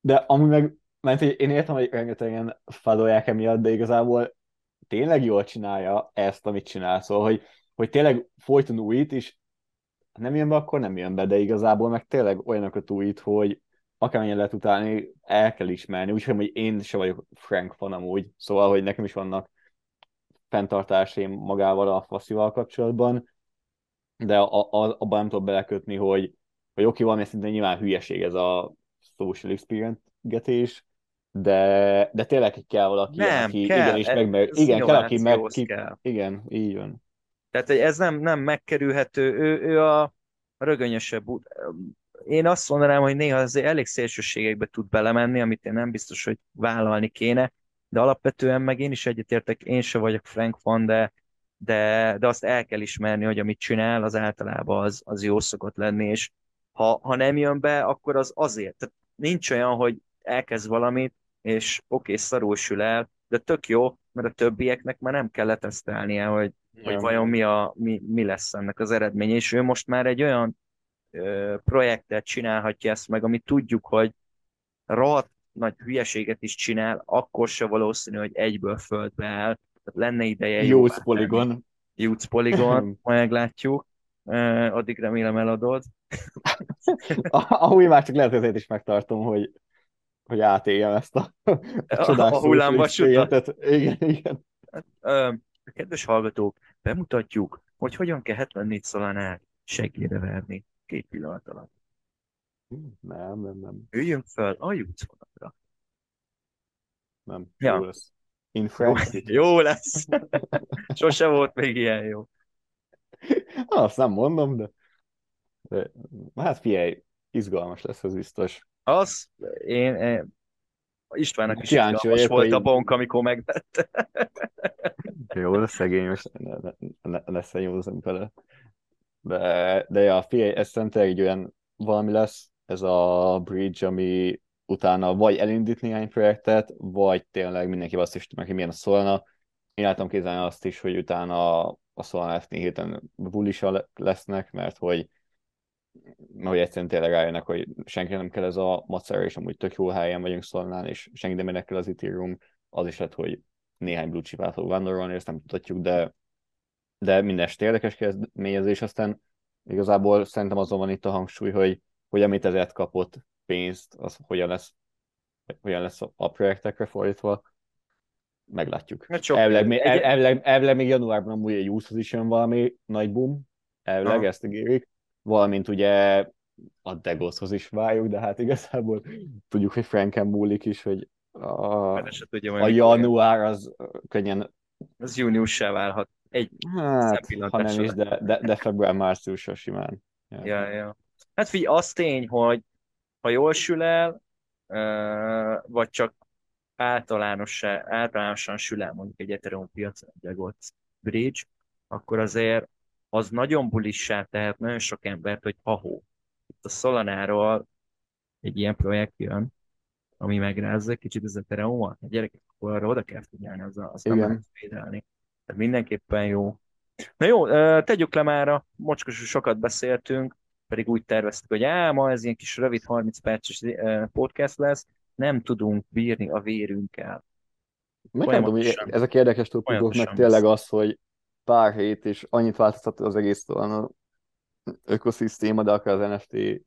De ami meg, mert én értem, hogy rengetegen fadolják emiatt, de igazából tényleg jól csinálja ezt, amit csinál, szóval, hogy, hogy tényleg folyton újít, és nem jön be, akkor nem jön be, de igazából meg tényleg olyanokat újít, hogy akármilyen lehet utálni, el kell ismerni, úgyhogy hogy én se vagyok Frank fan amúgy, szóval, hogy nekem is vannak fenntartásaim magával a faszival kapcsolatban, de a, a, abban nem tudok belekötni, hogy, hogy oké, valami szintén nyilván hülyeség ez a social experience de, de tényleg kell valaki, nem, aki kell, igenis meg, igen, kell, aki meg, ki, kell. igen, így van. Tehát ez nem, nem megkerülhető, ő, ő a rögönyösebb én azt mondanám, hogy néha azért elég szélsőségekbe tud belemenni, amit én nem biztos, hogy vállalni kéne, de alapvetően meg én is egyetértek, én se vagyok Frank fan, de, de, de azt el kell ismerni, hogy amit csinál, az általában az, az jó szokott lenni, és ha, ha nem jön be, akkor az azért. Tehát nincs olyan, hogy elkezd valamit, és oké, okay, szarul sül el, de tök jó, mert a többieknek már nem kell letesztelnie, hogy, ja. hogy vajon mi, a, mi, mi lesz ennek az eredmény, és ő most már egy olyan projektet csinálhatja ezt meg, amit tudjuk, hogy rohadt nagy hülyeséget is csinál, akkor se valószínű, hogy egyből földbe áll. Tehát lenne ideje jó. Youth Polygon. Youth Polygon, majd meglátjuk. Uh, addig remélem eladod. Ahogy már csak lehet, ezért is megtartom, hogy, hogy átéljem ezt a, a csodás a hullámvasutat. Igen, igen. Hát, kedves hallgatók, bemutatjuk, hogy hogyan kell 74 szalánál segélyre verni két pillanat alatt. Nem, nem, nem. Üljünk fel a jutszvonatra. Nem, ja. jó lesz. In France. Jó lesz. Sose volt még ilyen jó. Azt nem mondom, de, de hát figyelj, izgalmas lesz ez biztos. Az, én, én Istvánnak is Kíváncsi izgalmas volt a bonk, amikor megvette. jó, szegény, most ne, ne, ne, ne vele. De, de ja, figyelj, ez szerintem egy olyan valami lesz, ez a bridge, ami utána vagy elindít néhány projektet, vagy tényleg mindenki azt is tudja, hogy milyen a szólna. Én látom kézzelni azt is, hogy utána a f héten bulisa lesznek, mert hogy mert hogy egyszerűen tényleg rájönnek, hogy senki nem kell ez a macer, és amúgy tök jó helyen vagyunk Solana, és senki nem kell az Ethereum, az is lett, hogy néhány blue chip át fog vándorolni, ezt nem tudhatjuk, de, de minden érdekes kezdeményezés, aztán igazából szerintem azon van itt a hangsúly, hogy hogy amit ezért kapott pénzt, az hogyan lesz, hogyan lesz a projektekre fordítva, meglátjuk. Elvileg, még, el, elvileg, elvileg még januárban amúgy egy 20 is jön valami nagy boom, elvileg ezt ígérik, valamint ugye a Degoshoz is várjuk, de hát igazából tudjuk, hogy Franken múlik is, hogy a, tudja, a január az könnyen... Az júniussá válhat. Egy hát, ha nem is, de, de, de február-márciusra simán. Ja, ja. ja. Hát figyelj, az tény, hogy ha jól sül el, vagy csak általánosan, általánosan sül el mondjuk egy Ethereum piacon, egy Egots Bridge, akkor azért az nagyon bulissá tehet nagyon sok embert, hogy ahó, itt a Solanáról egy ilyen projekt jön, ami megrázza egy kicsit az Ethereum-ot, a gyerekek, akkor arra oda kell figyelni, az, az nem lehet védelni. Tehát mindenképpen jó. Na jó, tegyük le már a mocskos, sokat beszéltünk, pedig úgy terveztük, hogy á, ma ez ilyen kis rövid 30 perces podcast lesz, nem tudunk bírni a vérünkkel. Meg nem tudom, ezek érdekes topikok, meg tényleg az, hogy pár hét és annyit változtat az egész talán a ökoszisztéma, de akár az NFT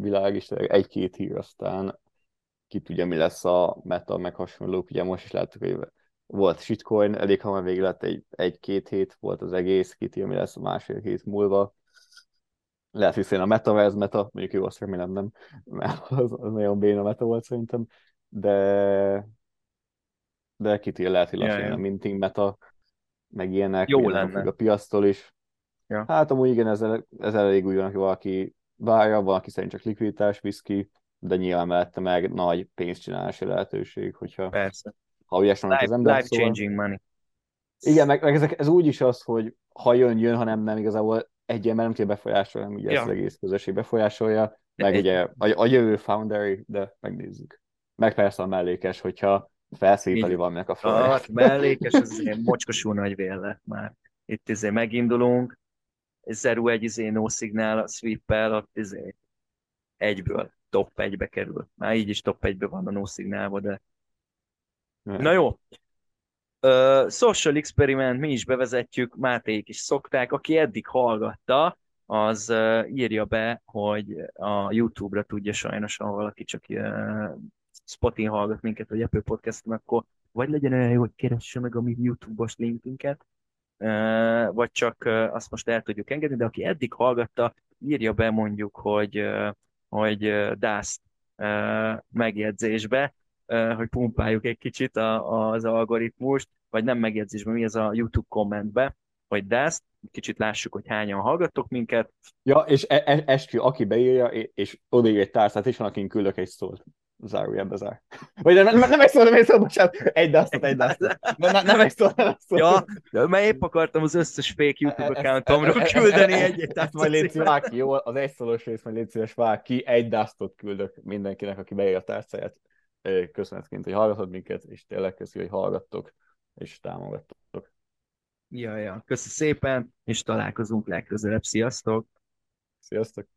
világ is egy-két hír, aztán ki tudja, mi lesz a meta, meg hasonlók. Ugye most is láttuk, hogy volt shitcoin, elég hamar végig lett egy, egy-két hét volt az egész, ki tudja, mi lesz a másfél hét múlva lehet, hogy a metaverse meta, mondjuk jó, azt remélem nem, mert az, az nagyon béna meta volt szerintem, de de kitér lehet, hogy lassan a minting meta, meg ilyenek, jó lenne. a piasztól is. Ja. Hát amúgy igen, ez, ez elég úgy van, hogy valaki várja, valaki szerint csak likviditás visz ki, de nyilván mellette meg nagy pénzcsinálási lehetőség, hogyha Persze. Ha ügyes van az ember. Life szóval... changing money. Igen, meg, meg ezek, ez úgy is az, hogy ha jön, jön, ha nem, nem, igazából egy ember nem tudja befolyásolni, ugye ja. ez az egész közösség befolyásolja, meg egy... ugye a, a jövő founderi, de megnézzük. Meg persze a mellékes, hogyha felszépeli valaminek a florát. Hát mellékes, az ilyen mocskosú nagy vér lett már. Itt izé megindulunk, Zeru egy izé no szignál a sweep-el, izé egyből top egybe kerül. Már így is top egybe van a no szignálba, de Na jó. Uh, social experiment mi is bevezetjük, Mátéik is szokták. Aki eddig hallgatta, az uh, írja be, hogy a YouTube-ra tudja sajnos, ha valaki csak uh, Spotin hallgat minket, vagy Apple podcast akkor vagy legyen olyan jó, hogy keresse meg a mi YouTube-os linkünket, uh, vagy csak uh, azt most el tudjuk engedni, de aki eddig hallgatta, írja be mondjuk, hogy, uh, hogy uh, DAST uh, megjegyzésbe, hogy pumpáljuk egy kicsit a, az algoritmust, vagy nem megjegyzésben, mi az a YouTube kommentbe, hogy de ezt, kicsit lássuk, hogy hányan hallgattok minket. Ja, és e- e- eskü, aki beírja, és odaír egy tárcát, és van, akin küldök egy szót. Zárójelbe zár. Vagy nem, nem, nem egy szó, nem egy szó, bocsánat. Egy dasztot, egy dasztot. Nem, nem egy szó, nem egy szó. Ja, de mert épp akartam az összes fake YouTube accountomról küldeni egy Ezt majd légy vág ki, jó? Az egy szólós rész majd légy szíves vág ki, egy dasztot küldök mindenkinek, aki beír a tárcáját köszönetként, hogy hallgatod minket, és tényleg köszi, hogy hallgattok, és támogattok. Ja, ja. Köszi szépen, és találkozunk legközelebb. Sziasztok! Sziasztok!